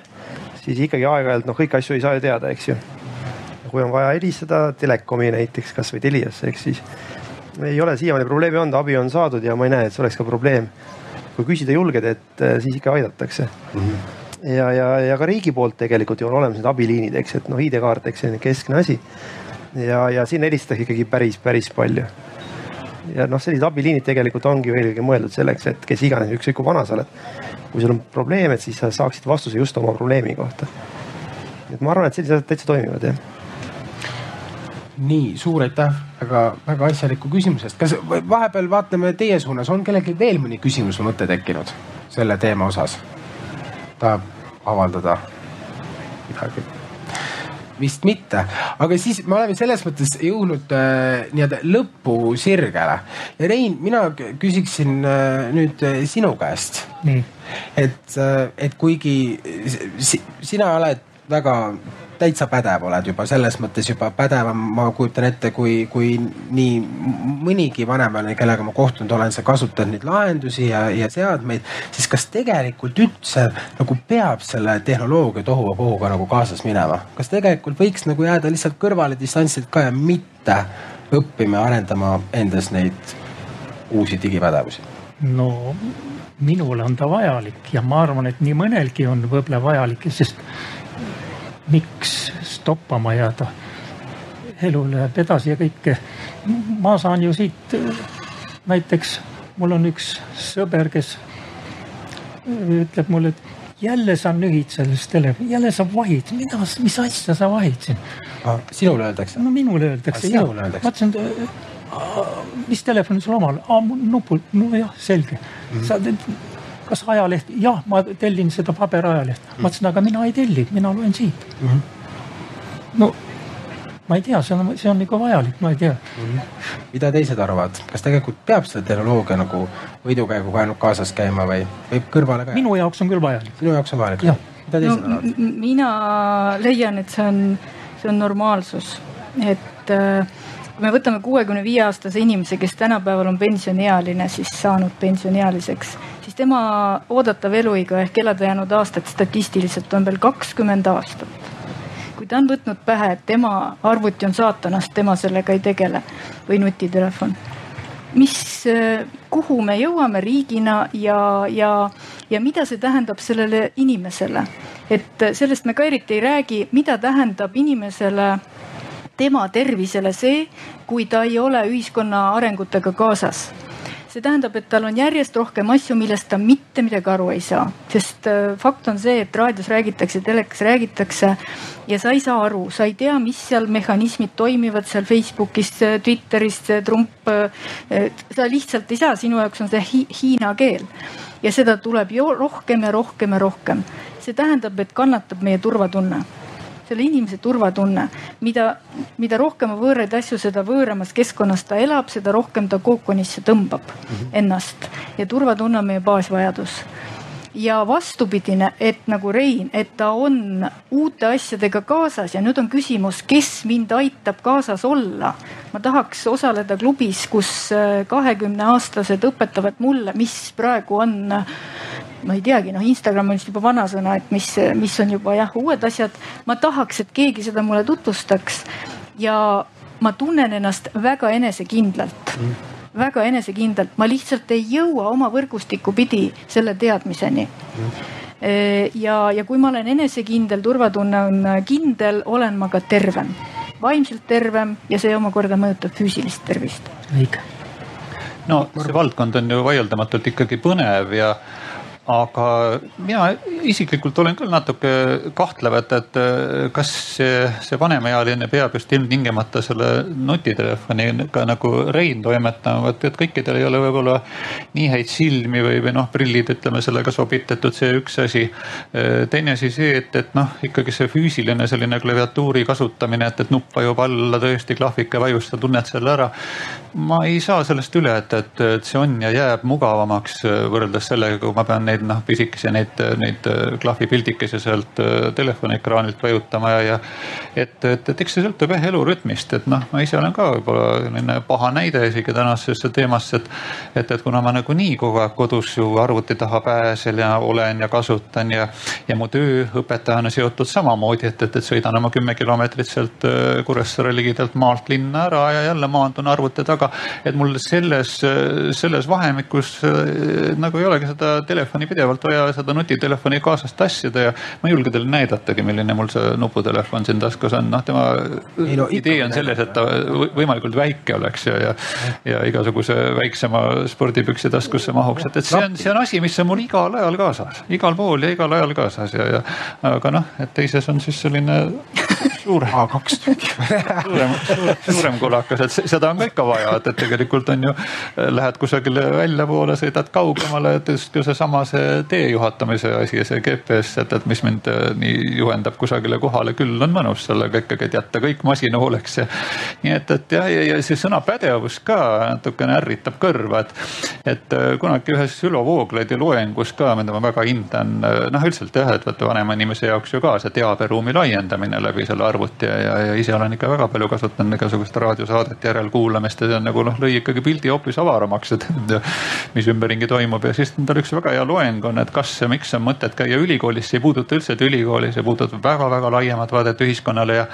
siis ikkagi aeg-ajalt noh, kõiki asju ei saa ju teada, eks ju. kui on vaja helistada telekomi näiteks kasvõi Teliasse, eks siis ei ole siiamaani probleemi olnud, abi on saadud ja ma ei näe, et see oleks ka probleem. kui küsida julged, et siis ikka aidatakse mm. -hmm. ja, ja, ja ka riigi poolt tegelikult ju on olemas need abiliinid, eks, et noh, ID-kaart, eks see on keskne asi ja, ja sinna helistatakse ikkagi päris, päris palju. Ja noh, sellised abiliinid tegelikult ongi eelkõige mõeldud selleks, et kes iganes, ükskõik kui vana sa oled. kui sul on probleem, et siis sa saaksid vastuse just oma probleemi kohta. et ma arvan, et sellised asjad täitsa toimivad jah nii suur aitäh väga, väga asjaliku küsimuse eest. kas vahepeal vaatame teie suunas, on kellelgi veel mõni küsimus või mõte tekkinud selle teema osas? tahab avaldada midagi? Vist mitte, aga siis me oleme selles mõttes jõudnud äh, nii-öelda lõpusirgele. ja Rein, mina küsiksin äh, nüüd äh, sinu käest. et, äh, et kuigi si, sina oled väga täitsa pädev oled juba selles mõttes juba pädevam, ma kujutan ette, kui, kui nii mõnigi vanemaline, kellega ma kohtunud olen, sa kasutad neid lahendusi ja, ja seadmeid, siis kas tegelikult üldse nagu peab selle tehnoloogia tohuvabohuga nagu kaasas minema? kas tegelikult võiks nagu jääda lihtsalt kõrvale distantsilt ka ja mitte õppima ja arendama endas neid uusi digipädevusi? no minule on ta vajalik ja ma arvan, et nii mõnelgi on võib-olla vajalik, sest miks stoppama jääda. elu läheb edasi ja kõike. ma saan ju siit näiteks, mul on üks sõber, kes ütleb mulle, et jälle sa nühid sellest telefoni, jälle sa vahid, mida, mis asja sa vahid siin ah,? sinule öeldakse? no minule öeldakse ah,. öeldakse? ma ütlesin, mis telefon sul omal, nupul, nojah, selge mm. -hmm. sa kas ajaleht, jah, ma tellin seda paberajalehte mm.. ma ütlesin, aga mina ei telli, mina loen siit mm. -hmm. no ma ei tea, see on, see on nagu vajalik, ma ei tea mm. -hmm. mida teised arvavad, kas tegelikult peab seda tehnoloogia nagu võidukäiguga ainult kaasas käima või võib kõrvale ka? minu jaoks on küll vajalik. sinu jaoks on vajalik? mida teised no, arvavad? mina leian, et see on, see on normaalsus, et äh, kui me võtame kuuekümne viie aastase inimese, kes tänapäeval on pensioniealine, siis saanud pensioniealiseks, siis tema oodatav eluiga ehk elada jäänud aastad statistiliselt on veel kakskümmend aastat kui ta on võtnud pähe, et tema arvuti on saatanast, tema sellega ei tegele või nutitelefon. mis, kuhu me jõuame riigina ja, ja, ja mida see tähendab sellele inimesele? et sellest me ka eriti ei räägi, mida tähendab inimesele tema tervisele see, kui ta ei ole ühiskonna arengutega kaasas see tähendab, et tal on järjest rohkem asju, millest ta mitte midagi aru ei saa, sest äh, fakt on see, et raadios räägitakse, telekas räägitakse ja sa ei saa aru, sa ei tea, mis seal mehhanismid toimivad seal Facebookis, Twitteris, Trump. Äh, sa lihtsalt ei saa, sinu jaoks on see hi hiina keel ja seda tuleb ju rohkem ja rohkem ja rohkem. see tähendab, et kannatab meie turvatunne selle inimese turvatunne. mida, mida rohkem on võõraid asju, seda võõramas keskkonnas ta elab, seda rohkem ta kookonisse tõmbab mm -hmm. ennast ja turvatunne on meie baasvajadus ja vastupidine, et nagu Rein, et ta on uute asjadega kaasas ja nüüd on küsimus, kes mind aitab kaasas olla. ma tahaks osaleda klubis, kus äh, kahekümne aastased õpetavad mulle, mis praegu on ma ei teagi, noh, Instagram on vist juba vanasõna, et mis, mis on juba jah, uued asjad. ma tahaks, et keegi seda mulle tutvustaks ja ma tunnen ennast väga enesekindlalt mm. Väga enesekindlalt, ma lihtsalt ei jõua oma võrgustikku pidi selle teadmiseni mm. ja, ja kui ma olen enesekindel, turvatunne on kindel, olen ma ka tervem, vaimselt tervem ja see omakorda mõjutab füüsilist tervist. õige no see valdkond on ju vaieldamatult ikkagi põnev ja aga mina isiklikult olen küll natuke kahtlev, et, et kas see, see vanemaealine peab just ilmtingimata selle nutitelefoniga nagu Rein toimetama, et, et kõikidel ei ole võib-olla nii häid silmi või, või noh, prillid, ütleme sellega sobitatud, see üks asi. teine asi see, et, et noh, ikkagi see füüsiline selline klaviatuuri kasutamine, et, et nupp vajub alla tõesti, klahvike vajus, sa tunned selle ära. ma ei saa sellest üle, et, et, et see on ja jääb mugavamaks võrreldes sellega, kui ma pean neid neid noh, pisikesi neid, neid äh, klahvipildikesi sealt äh, telefoniekraanilt vajutama ja, ja et, et, et eks see sõltub jah elurütmist, et noh, ma ise olen ka võib-olla selline paha näide isegi tänasesse teemasse, et, et, et kuna ma nagunii kogu aeg kodus ju arvuti taha pääsen ja olen ja kasutan ja, ja mu töö õpetajana seotud samamoodi, et, et, et sõidan oma kümme kilomeetrit sealt äh, Kuressaare ligidalt maalt linna ära ja jälle maandun arvuti taga. et mul selles, selles vahemikus nagu ei olegi seda telefoni pidevalt vaja seda nutitelefoni kaasas tassida ja ma ei julge teile näidatagi, milline mul see nuputelefon siin taskus on, noh tema ei, no, idee on selles, et ta võimalikult väike oleks ja, ja, ja igasuguse väiksema spordipüksi taskusse mahuks, et, et see on, see on asi, mis on mul igal ajal kaasas, igal pool ja igal ajal kaasas ja, ja aga noh, et teises on siis selline suurem A2 suurem, suurem, suurem kulakas, et seda on ka ikka vaja, et, et tegelikult on ju, lähed kusagile väljapoole, sõidad kaugemale, et just ka seesama see tee juhatamise asi, see GPS, et, et mis mind äh, nii juhendab kusagile kohale, küll on mõnus sellega ikkagi, et jätta kõik masina hooleks ja. nii et, et jah, ja, ja see sõna pädevus ka natukene ärritab kõrva, et, et äh, kunagi ühes Ülo Vooglaidi loengus ka, mida ma väga hindan, äh, noh üldiselt jah, et vaata vanema inimese jaoks ju ka see teaberuumi laiendamine läbi selle arvuti ja, ja, ja ise olen ikka väga palju kasutanud igasugust raadiosaadete järelkuulamist ja see on nagu noh, lõi ikkagi pildi hoopis avaramaks, et mis ümberringi toimub ja siis tal üks väga hea loeng on, et kas ja miks on mõtet käia ülikoolis, see ei puuduta üldse ülikooli, see puudutab väga-väga laiemat vaadet ühiskonnale ja.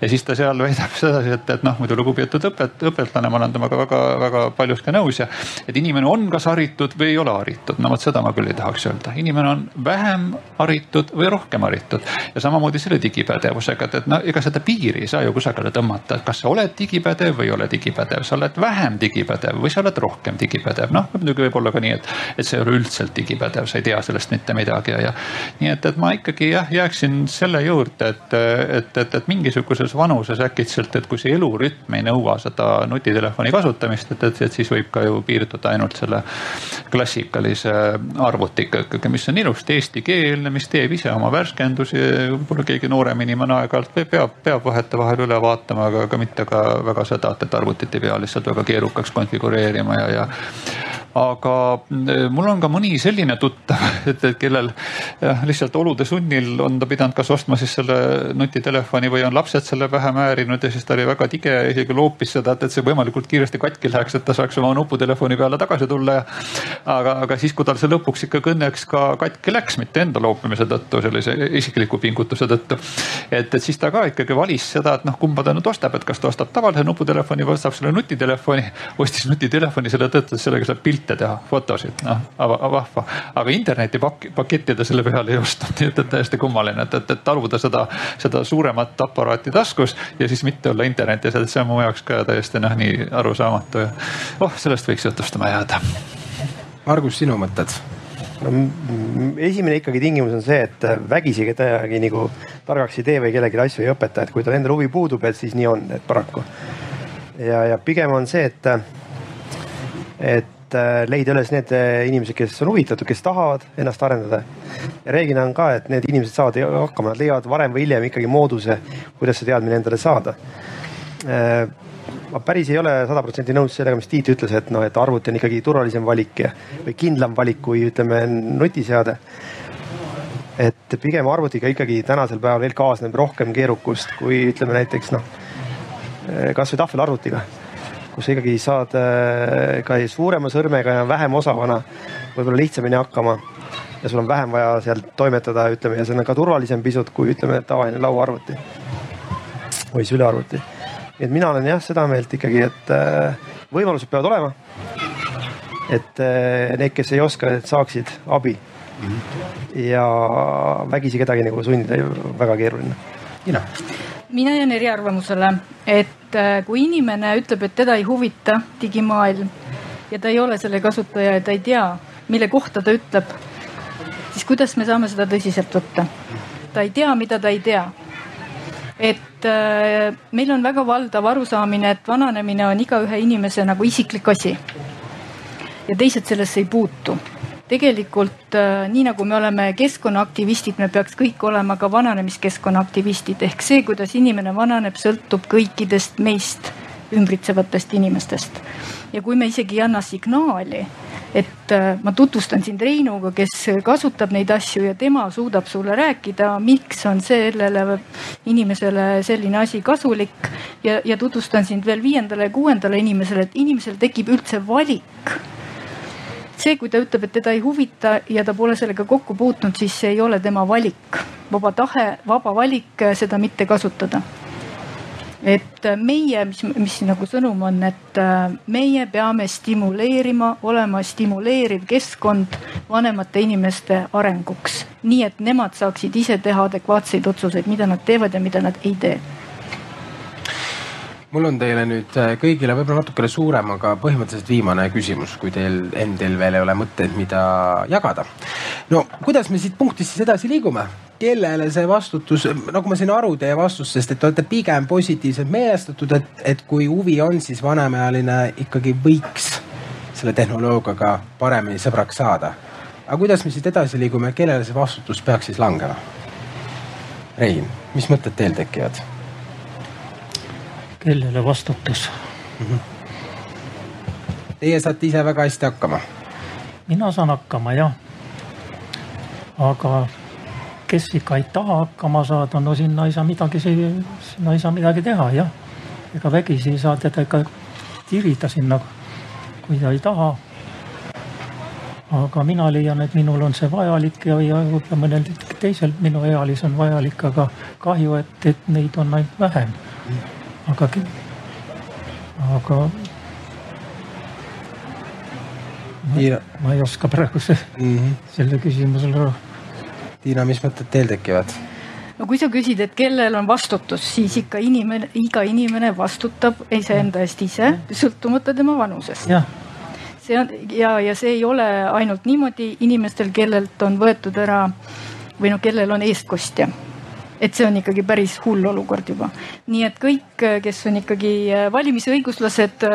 ja siis ta seal väidab sedasi, et, et noh, muidu lugupeetud õpet-, õpetlane, ma olen temaga väga-väga paljus ka nõus ja. et inimene on kas haritud või ei ole haritud, no vot seda ma küll ei tahaks öelda, inimene on vähem haritud või rohkem haritud. ja samamoodi selle digipädevusega, et, et no ega seda piiri ei saa ju kusagile tõmmata, et kas sa oled digipädev või ei ole digipädev, sa oled vähem digipädev või sa oled rohkem digipädev, noh muidugi võib olla ka nii, et, et sa ei ole üldse digipädev pädev, sa ei tea sellest mitte midagi ja, ja nii et, et ma ikkagi jah, jääksin selle juurde, et, et, et, et mingisuguses vanuses äkitselt, et kui see elurütm ei nõua seda nutitelefoni kasutamist, et, et, et siis võib ka ju piirduda ainult selle klassikalise arvutiga ikkagi, mis on ilusti eestikeelne, mis teeb ise oma värskendusi. võib-olla keegi noorem inimene aeg-ajalt peab, peab vahetevahel üle vaatama, aga, aga mitte ka väga seda, et arvutit ei pea lihtsalt väga keerukaks konfigureerima ja, ja aga eh, mul on ka mõni selline tuttav, et, et kellel jah, lihtsalt olude sunnil on ta pidanud kas ostma siis selle nutitelefoni või on lapsed selle pähe määrinud ja siis ta oli väga tige ja isegi loopis seda, et, et see võimalikult kiiresti katki läheks, et ta saaks oma nuputelefoni peale tagasi tulla ja. aga, aga siis, kui tal see lõpuks ikkagi õnneks ka katki läks, mitte enda loopimise tõttu, sellise isikliku pingutuse tõttu. et, et siis ta ka ikkagi valis seda, et noh, kumba ta nüüd ostab, et kas ta ostab tavalise nuputelefoni või ostab selle nutitelefoni. ostis nutitelefoni selle tõttu, et sellega saab pilte teha, fotosid, noh vahva. aga internetipaketti ta selle peale ei ostnud, nii et, et täiesti kummaline, et, et, et taluda seda, seda suuremat aparaati taskus ja siis mitte olla internetis, et see on mu jaoks ka täiesti noh, nii arusaamatu ja oh, sellest võiks jutustama jääda. Margus, sinu mõtted? no esimene ikkagi tingimus on see, et vägisi kedagi nagu targaks ei tee või kellelegi asju ei õpeta, et kui tal endal huvi puudub, et siis nii on, et paraku. ja, ja pigem on see, et, et leida üles need inimesed, kes on huvitatud, kes tahavad ennast arendada. ja reeglina on ka, et need inimesed saavad hakkama, nad leiavad varem või hiljem ikkagi mooduse, kuidas see teadmine endale saada ma päris ei ole sada protsenti nõus sellega, mis Tiit ütles, et noh, et arvuti on ikkagi turvalisem valik ja, või kindlam valik kui ütleme nutiseade. et pigem arvutiga ikkagi tänasel päeval veel kaasneb rohkem keerukust kui ütleme näiteks noh, kasvõi tahvelarvutiga, kus ikkagi saad äh, ka suurema sõrmega ja vähem osavana võib-olla lihtsamini hakkama ja sul on vähem vaja seal toimetada, ütleme ja see on ka turvalisem pisut kui ütleme tavaline lauaarvuti või sülearvuti nii et mina olen jah seda meelt ikkagi, et äh, võimalused peavad olema. et äh, need, kes ei oska, need saaksid abi. ja vägisi kedagi nagu sundida väga keeruline. Ina mina jään eriarvamusele, et äh, kui inimene ütleb, et teda ei huvita digimaailm ja ta ei ole selle kasutaja ja ta ei tea, mille kohta ta ütleb, siis kuidas me saame seda tõsiselt võtta? ta ei tea, mida ta ei tea et äh, meil on väga valdav arusaamine, et vananemine on igaühe inimese nagu isiklik asi. ja teised sellesse ei puutu. Tegelikult äh, nii nagu me oleme keskkonnaaktivistid, me peaks kõik olema ka vananemiskeskkonna aktivistid ehk see, kuidas inimene vananeb, sõltub kõikidest meist ümbritsevatest inimestest. ja kui me isegi ei anna signaali et äh, ma tutvustan sind Reinuga, kes kasutab neid asju ja tema suudab sulle rääkida, miks on sellele inimesele selline asi kasulik. ja, ja tutvustan sind veel viiendale ja kuuendale inimesele, et inimesel tekib üldse valik see, kui ta ütleb, et teda ei huvita ja ta pole sellega kokku puutunud, siis see ei ole tema valik, vaba tahe, vaba valik seda mitte kasutada. Et äh, meie, mis, mis nagu sõnum on, et äh, meie peame stimuleerima, olema stimuleeriv keskkond vanemate inimeste arenguks. nii et nemad saaksid ise teha adekvaatseid otsuseid, mida nad teevad ja mida nad ei tee mul on teile nüüd äh, kõigile võib-olla natukene suurem, aga põhimõtteliselt viimane küsimus, kui teil endil veel ei ole mõtteid, mida jagada. no kuidas me siit punktist siis edasi liigume? kellele see vastutus, nagu ma sain aru teie vastustest, et te olete pigem positiivselt meelestatud, et, et kui huvi on, siis vanemaealine ikkagi võiks selle tehnoloogiaga paremini sõbraks saada. aga kuidas me siit edasi liigume, kellele see vastutus peaks siis langema? Rein, mis mõtted teil tekivad? Kellele vastutus mm? -hmm. Teie saate ise väga hästi hakkama? mina saan hakkama jah. aga kes ikka ei taha hakkama saada, no sinna ei saa midagi, sinna ei saa midagi teha, jah. ega vägisi ei saa teda ikka tirida sinna, kui ta ei taha. aga mina leian, et minul on see vajalik ja, ja võib-olla mõnel teisel minuealisel on vajalik, aga kahju, et, et neid on ainult vähem. Aga, aga ma, ma ei oska praegu see, mm -hmm. selle küsimusele Tiina, mis mõtted teil tekivad? no kui sa küsid, et kellel on vastutus, siis ikka inimene, iga inimene vastutab iseenda eest ise, sõltumata tema vanusest. see on ja, ja see ei ole ainult niimoodi inimestel, kellelt on võetud ära või noh, kellel on eestkostja et see on ikkagi päris hull olukord juba. nii et kõik, kes on ikkagi valimisõiguslased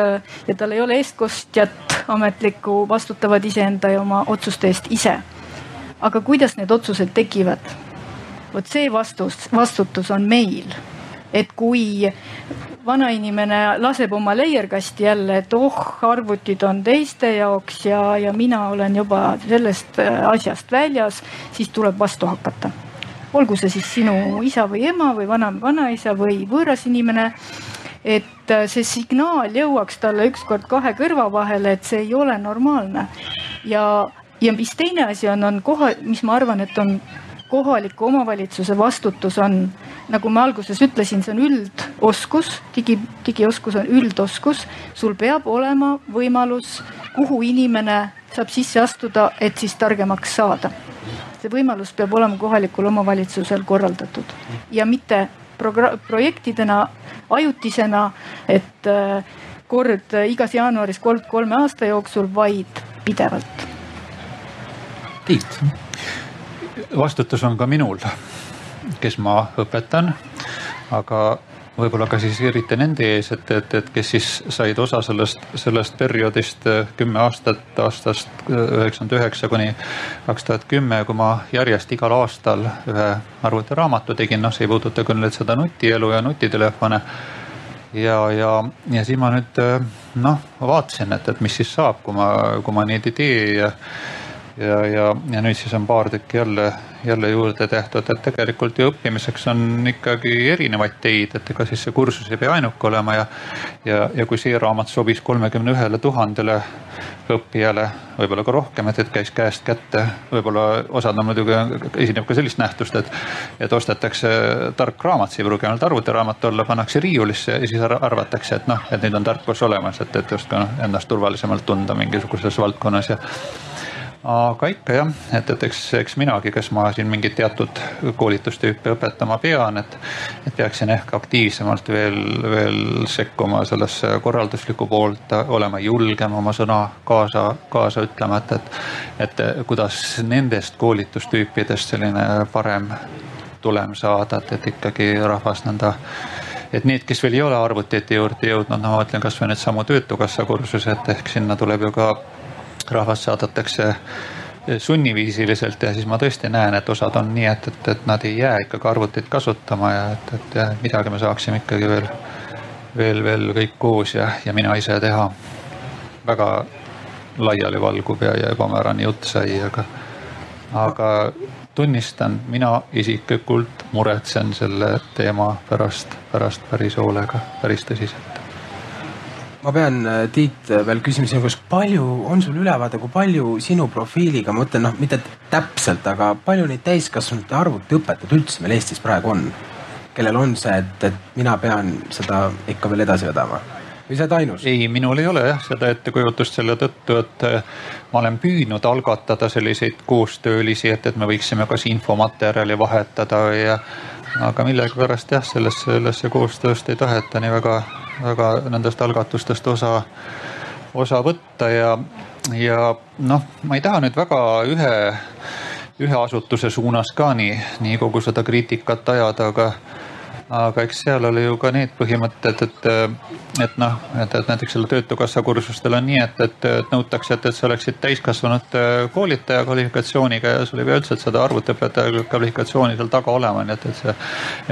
ja tal ei ole eestkostjat ametlikku, vastutavad iseenda ja oma otsuste eest ise aga kuidas need otsused tekivad? vot see vastus, vastutus on meil et kui vanainimene laseb oma leierkasti jälle, et oh, arvutid on teiste jaoks ja, ja mina olen juba sellest äh, asjast väljas, siis tuleb vastu hakata. Olgu see siis sinu isa või ema või vana, vanaisa või võõras inimene et äh, see signaal jõuaks talle ükskord kahe kõrva vahele, et see ei ole normaalne. ja, ja mis teine asi on, on koha, mis ma arvan, et on kohaliku omavalitsuse vastutus on, nagu ma alguses ütlesin, see on üldoskus, digi, digioskus on üldoskus. sul peab olema võimalus, kuhu inimene saab sisse astuda, et siis targemaks saada. see võimalus peab olema kohalikul omavalitsusel korraldatud ja mitte projektidena, ajutisena, et äh, kord igas jaanuaris, kord kolme aasta jooksul, vaid pidevalt. Tiit. vastutus on ka minul, kes ma õpetan, aga võib-olla ka siis eriti nende ees, et, et, et kes siis said osa sellest, sellest perioodist äh, kümme aastat, aastast äh, üheksakümmend üheksa kuni kaks tuhat kümme, kui ma järjest igal aastal ühe arvutiraamatu tegin, noh, see ei puuduta küll nüüd seda nutielu ja nutitelefone. ja, ja, ja siis ma nüüd äh, noh, vaatasin, et, et mis siis saab, kui ma, kui ma neid ei tee ja ja, ja, ja nüüd siis on paar tükki jälle, jälle juurde tehtud, et tegelikult ju õppimiseks on ikkagi erinevaid teid, et ega siis see kursus ei pea ainuke olema ja. ja, ja kui see raamat sobis kolmekümne ühele tuhandele õppijale, võib-olla ka rohkem, et, et käis käest kätte. võib-olla osad on muidugi, esineb ka sellist nähtust, et, et ostetakse tark raamat, see ei pruugi ainult arvutiraamat olla, pannakse riiulisse ja siis arvatakse, et noh, et nüüd on tarkus olemas, et, et justkui noh, ennast turvalisemalt tunda mingisuguses valdkonnas ja aga ikka jah, et, et eks, eks minagi, kes ma siin mingit teatud koolitustüüpi õpetama pean, et, et peaksin ehk aktiivsemalt veel, veel sekkuma sellesse korralduslikku poolt, olema julgem oma sõna kaasa, kaasa ütlema, et, et, et kuidas nendest koolitustüüpidest selline parem tulem saada, et, et ikkagi rahvas nõnda et need, kes veel ei ole arvutite juurde jõudnud, no ma ütlen kasvõi needsamu töötukassa kursused, ehk sinna tuleb ju ka rahvast saadetakse sunniviisiliselt ja siis ma tõesti näen, et osad on nii, et, et, et nad ei jää ikkagi arvutit kasutama ja et, et ja, midagi me saaksime ikkagi veel, veel, veel kõik koos ja, ja mina ise teha. väga laialivalguv ja, ja ebamäärane jutt sai, aga, aga tunnistan, mina isiklikult muretsen selle teema pärast, pärast päris hoolega, päris tõsiselt ma pean, äh, Tiit, äh, veel küsima sinu käest, palju on sul ülevaade, kui palju sinu profiiliga, ma mõtlen noh, mitte täpselt, aga palju neid täiskasvanute arvutiõpetajaid üldse meil Eestis praegu on? kellel on see, et, et mina pean seda ikka veel edasi vedama või sa oled ainus? ei, minul ei ole jah seda ettekujutust selle tõttu, et äh, ma olen püüdnud algatada selliseid koostöölisi, et, et me võiksime kas infomaterjali vahetada ja aga millegipärast jah, sellesse, sellesse koostööst ei taheta nii väga väga nendest algatustest osa, osa võtta ja, ja noh, ma ei taha nüüd väga ühe, ühe asutuse suunas ka nii, nii kogu seda kriitikat ajada, aga aga eks seal oli ju ka need põhimõtted, et, et noh, et, et näiteks selle töötukassa kursustel on nii, et, et, et nõutakse, et, et sa oleksid täiskasvanud koolitaja kvalifikatsiooniga ja sul ei pea üldse seda arvutiõpetaja kvalifikatsiooni seal taga olema, nii et, et see.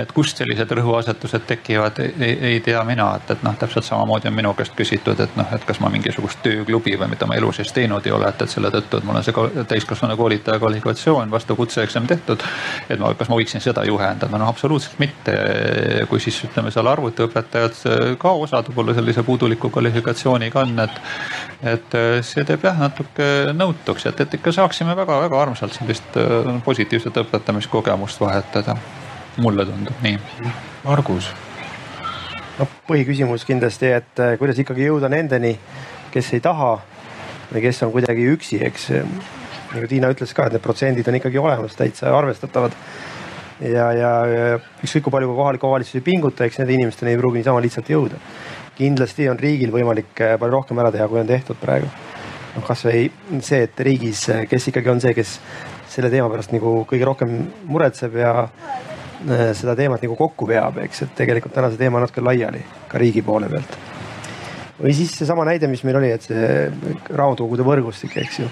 et kust sellised rõhuasetused tekivad, ei, ei tea mina, et, et noh, täpselt samamoodi on minu käest küsitud, et noh, et kas ma mingisugust tööklubi või mida ma elu sees teinud ei ole, et, et selle tõttu, et mul on see täiskasvanu koolitaja kvalifikatsioon vastu kutseeksam tehtud. et ma, kas ma võiksin seda juhendada, no absoluutselt mitte kui siis ütleme seal arvutiõpetajad ka osad võib-olla sellise puuduliku kvalifikatsiooniga on, et. et see teeb jah natuke nõutuks, et, et ikka saaksime väga-väga armsalt sellist äh, positiivset õpetamiskogemust vahetada. mulle tundub nii. Margus. no põhiküsimus kindlasti, et äh, kuidas ikkagi jõuda nendeni, kes ei taha või kes on kuidagi üksi, eks. nagu Tiina ütles ka, et need protsendid on ikkagi olemas, täitsa arvestatavad ja, ja, ja ükskõik kui palju ka kohalik omavalitsus ei pinguta, eks nende inimesteni ei pruugi niisama lihtsalt jõuda. kindlasti on riigil võimalik äh, palju rohkem ära teha, kui on tehtud praegu. noh, kasvõi see, et riigis, äh, kes ikkagi on see, kes selle teema pärast nagu kõige rohkem muretseb ja äh, seda teemat nagu kokku veab, eks, et tegelikult täna see teema on natuke laiali ka riigi poole pealt. või siis seesama näide, mis meil oli, et see raamatukogude võrgustik, eks ju.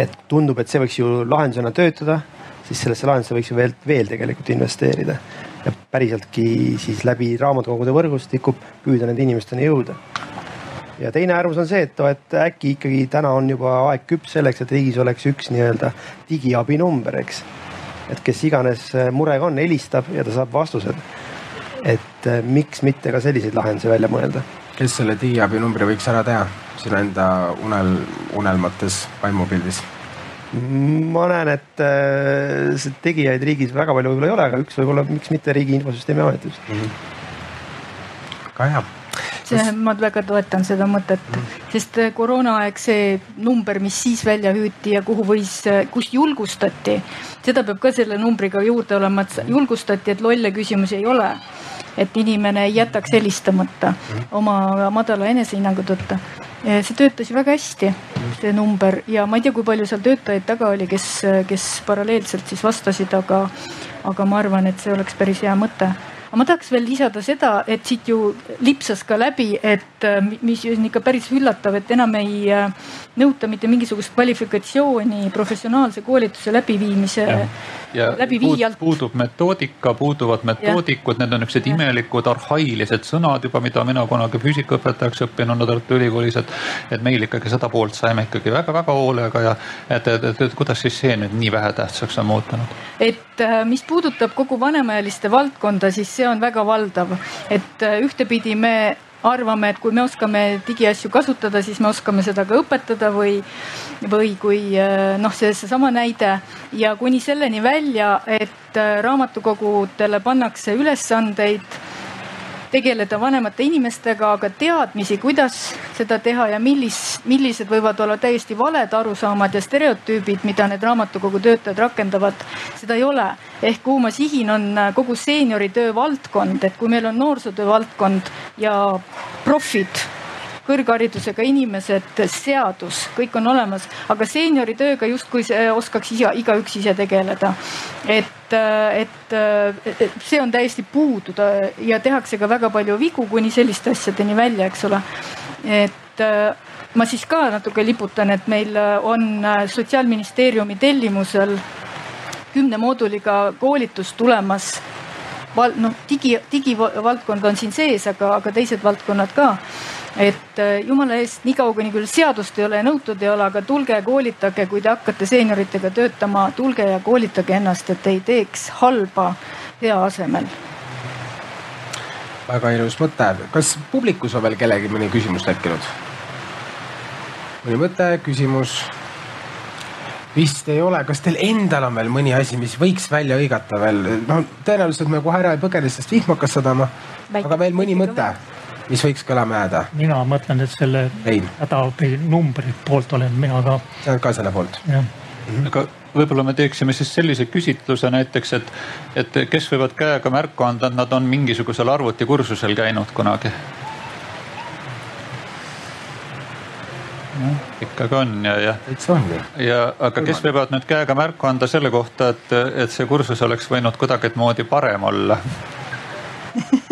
et tundub, et see võiks ju lahendusena töötada siis sellesse lahendusse võiks ju veel, veel tegelikult investeerida. ja päriseltki siis läbi raamatukogude võrgustiku püüda nende inimesteni jõuda. ja teine äärmus on see, et, et äkki ikkagi täna on juba aeg küps selleks, et riigis oleks üks nii-öelda digiabinumber, eks. et kes iganes murega on, helistab ja ta saab vastused. et eh, miks mitte ka selliseid lahendusi välja mõelda. kes selle digiabinumbri võiks ära teha sinu enda unel, unelmates vaimupildis? Ma näen, et äh, tegijaid riigis väga palju võib-olla ei ole, aga üks võib-olla, miks mitte Riigi Infosüsteemi Ametis mm. -hmm. väga hea see, ma väga toetan seda mõtet mm, -hmm. sest äh, koroonaaeg, see number, mis siis välja hüüti ja kuhu võis, äh, kus julgustati, seda peab ka selle numbriga juurde olema, et julgustati, et lolle küsimusi ei ole. et inimene ei jätaks helistamata mm -hmm. oma madala enesehinnangu tõttu see töötas ju väga hästi, see number. Ja ma ei tea, kui palju seal töötajaid taga oli, kes, kes paralleelselt siis vastasid, aga, aga ma arvan, et see oleks päris hea mõte. Aga ma tahaks veel lisada seda, et siit ju lipsas ka läbi, et mis on ikka päris üllatav, et enam ei nõuta mitte mingisugust kvalifikatsiooni professionaalse koolituse läbiviimise ja ja läbiviijalt. puudub metoodika, puuduvad metoodikud, need on niisugused imelikud arhailised sõnad juba, mida mina kunagi füüsikaõpetajaks õppinuna Tartu Ülikoolis, et. et meil ikkagi seda poolt saime ikkagi väga-väga hoolega ja et, et, et, et kuidas siis see nüüd nii vähetähtsaks on muutunud? et äh, mis puudutab kogu vanemaealiste valdkonda, siis see on väga valdav, et äh, ühtepidi me arvame, et kui me oskame digiasju kasutada, siis me oskame seda ka õpetada või, või kui eh, noh, see seesama näide. Ja kuni selleni välja, et eh, raamatukogudele pannakse ülesandeid tegeleda vanemate inimestega, aga teadmisi, kuidas seda teha ja millis, millised võivad olla täiesti valed arusaamad ja stereotüübid, mida need raamatukogu töötajad rakendavad, seda ei ole. ehk kuhu ma sihin, on kogu seenioritöö valdkond, et kui meil on noorsootöö valdkond ja profid kõrgharidusega inimesed, seadus, kõik on olemas, aga seenioritööga justkui oskaks iga, igaüks ise tegeleda. et, et, et see on täiesti puudu ja tehakse ka väga palju vigu kuni selliste asjadeni välja, eks ole. et ma siis ka natuke liputan, et meil on sotsiaalministeeriumi tellimusel kümne mooduliga koolitus tulemas val-, noh, digi, digivaldkond on siin sees, aga, aga teised valdkonnad ka et äh, jumala eest, niikaua kuni küll seadust ei ole ja nõutud ei ole, aga tulge ja koolitage, kui te hakkate seenioritega töötama, tulge ja koolitage ennast, et ei teeks halba hea asemel. väga ilus mõte. kas publikus on veel kellelgi mõni küsimus tekkinud? mõni mõte, küsimus? vist ei ole, kas teil endal on veel mõni asi, mis võiks välja hõigata veel? no tõenäoliselt me kohe ära ei põgene, sest vihm hakkas sadama. aga veel mõni mõte? Mis võiks kõlama jääda? mina mõtlen, et selle hädaabi numbri poolt olen mina ka. sa oled ka selle poolt? jah Mhm. aga võib-olla me teeksime siis sellise küsitluse näiteks, et, et kes võivad käega märku anda, et nad on mingisugusel arvutikursusel käinud kunagi. noh, ikkagi on ja, ja. täitsa on ju. ja aga kes võivad nüüd käega märku anda selle kohta, et, et see kursus oleks võinud kuidagimoodi parem olla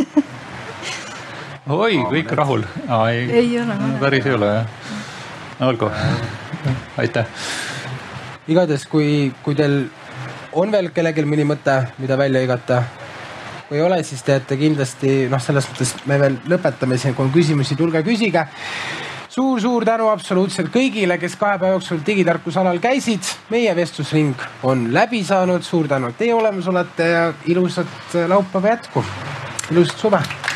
oi, kõik rahul. ei, ei ole. päris ei ole jah. no olgu, aitäh. igatahes, kui, kui teil on veel kellelgi mõni mõte, mida välja hõigata kui ei ole, siis teate kindlasti noh, selles mõttes me veel lõpetame siin, kui on küsimusi, tulge küsige suur-suur tänu absoluutselt kõigile, kes kahe päeva jooksul digitarkusalal käisid. meie vestlusring on läbi saanud, suur tänu, et teie olemas olete ja ilusat laupäeva jätku. ilusat suve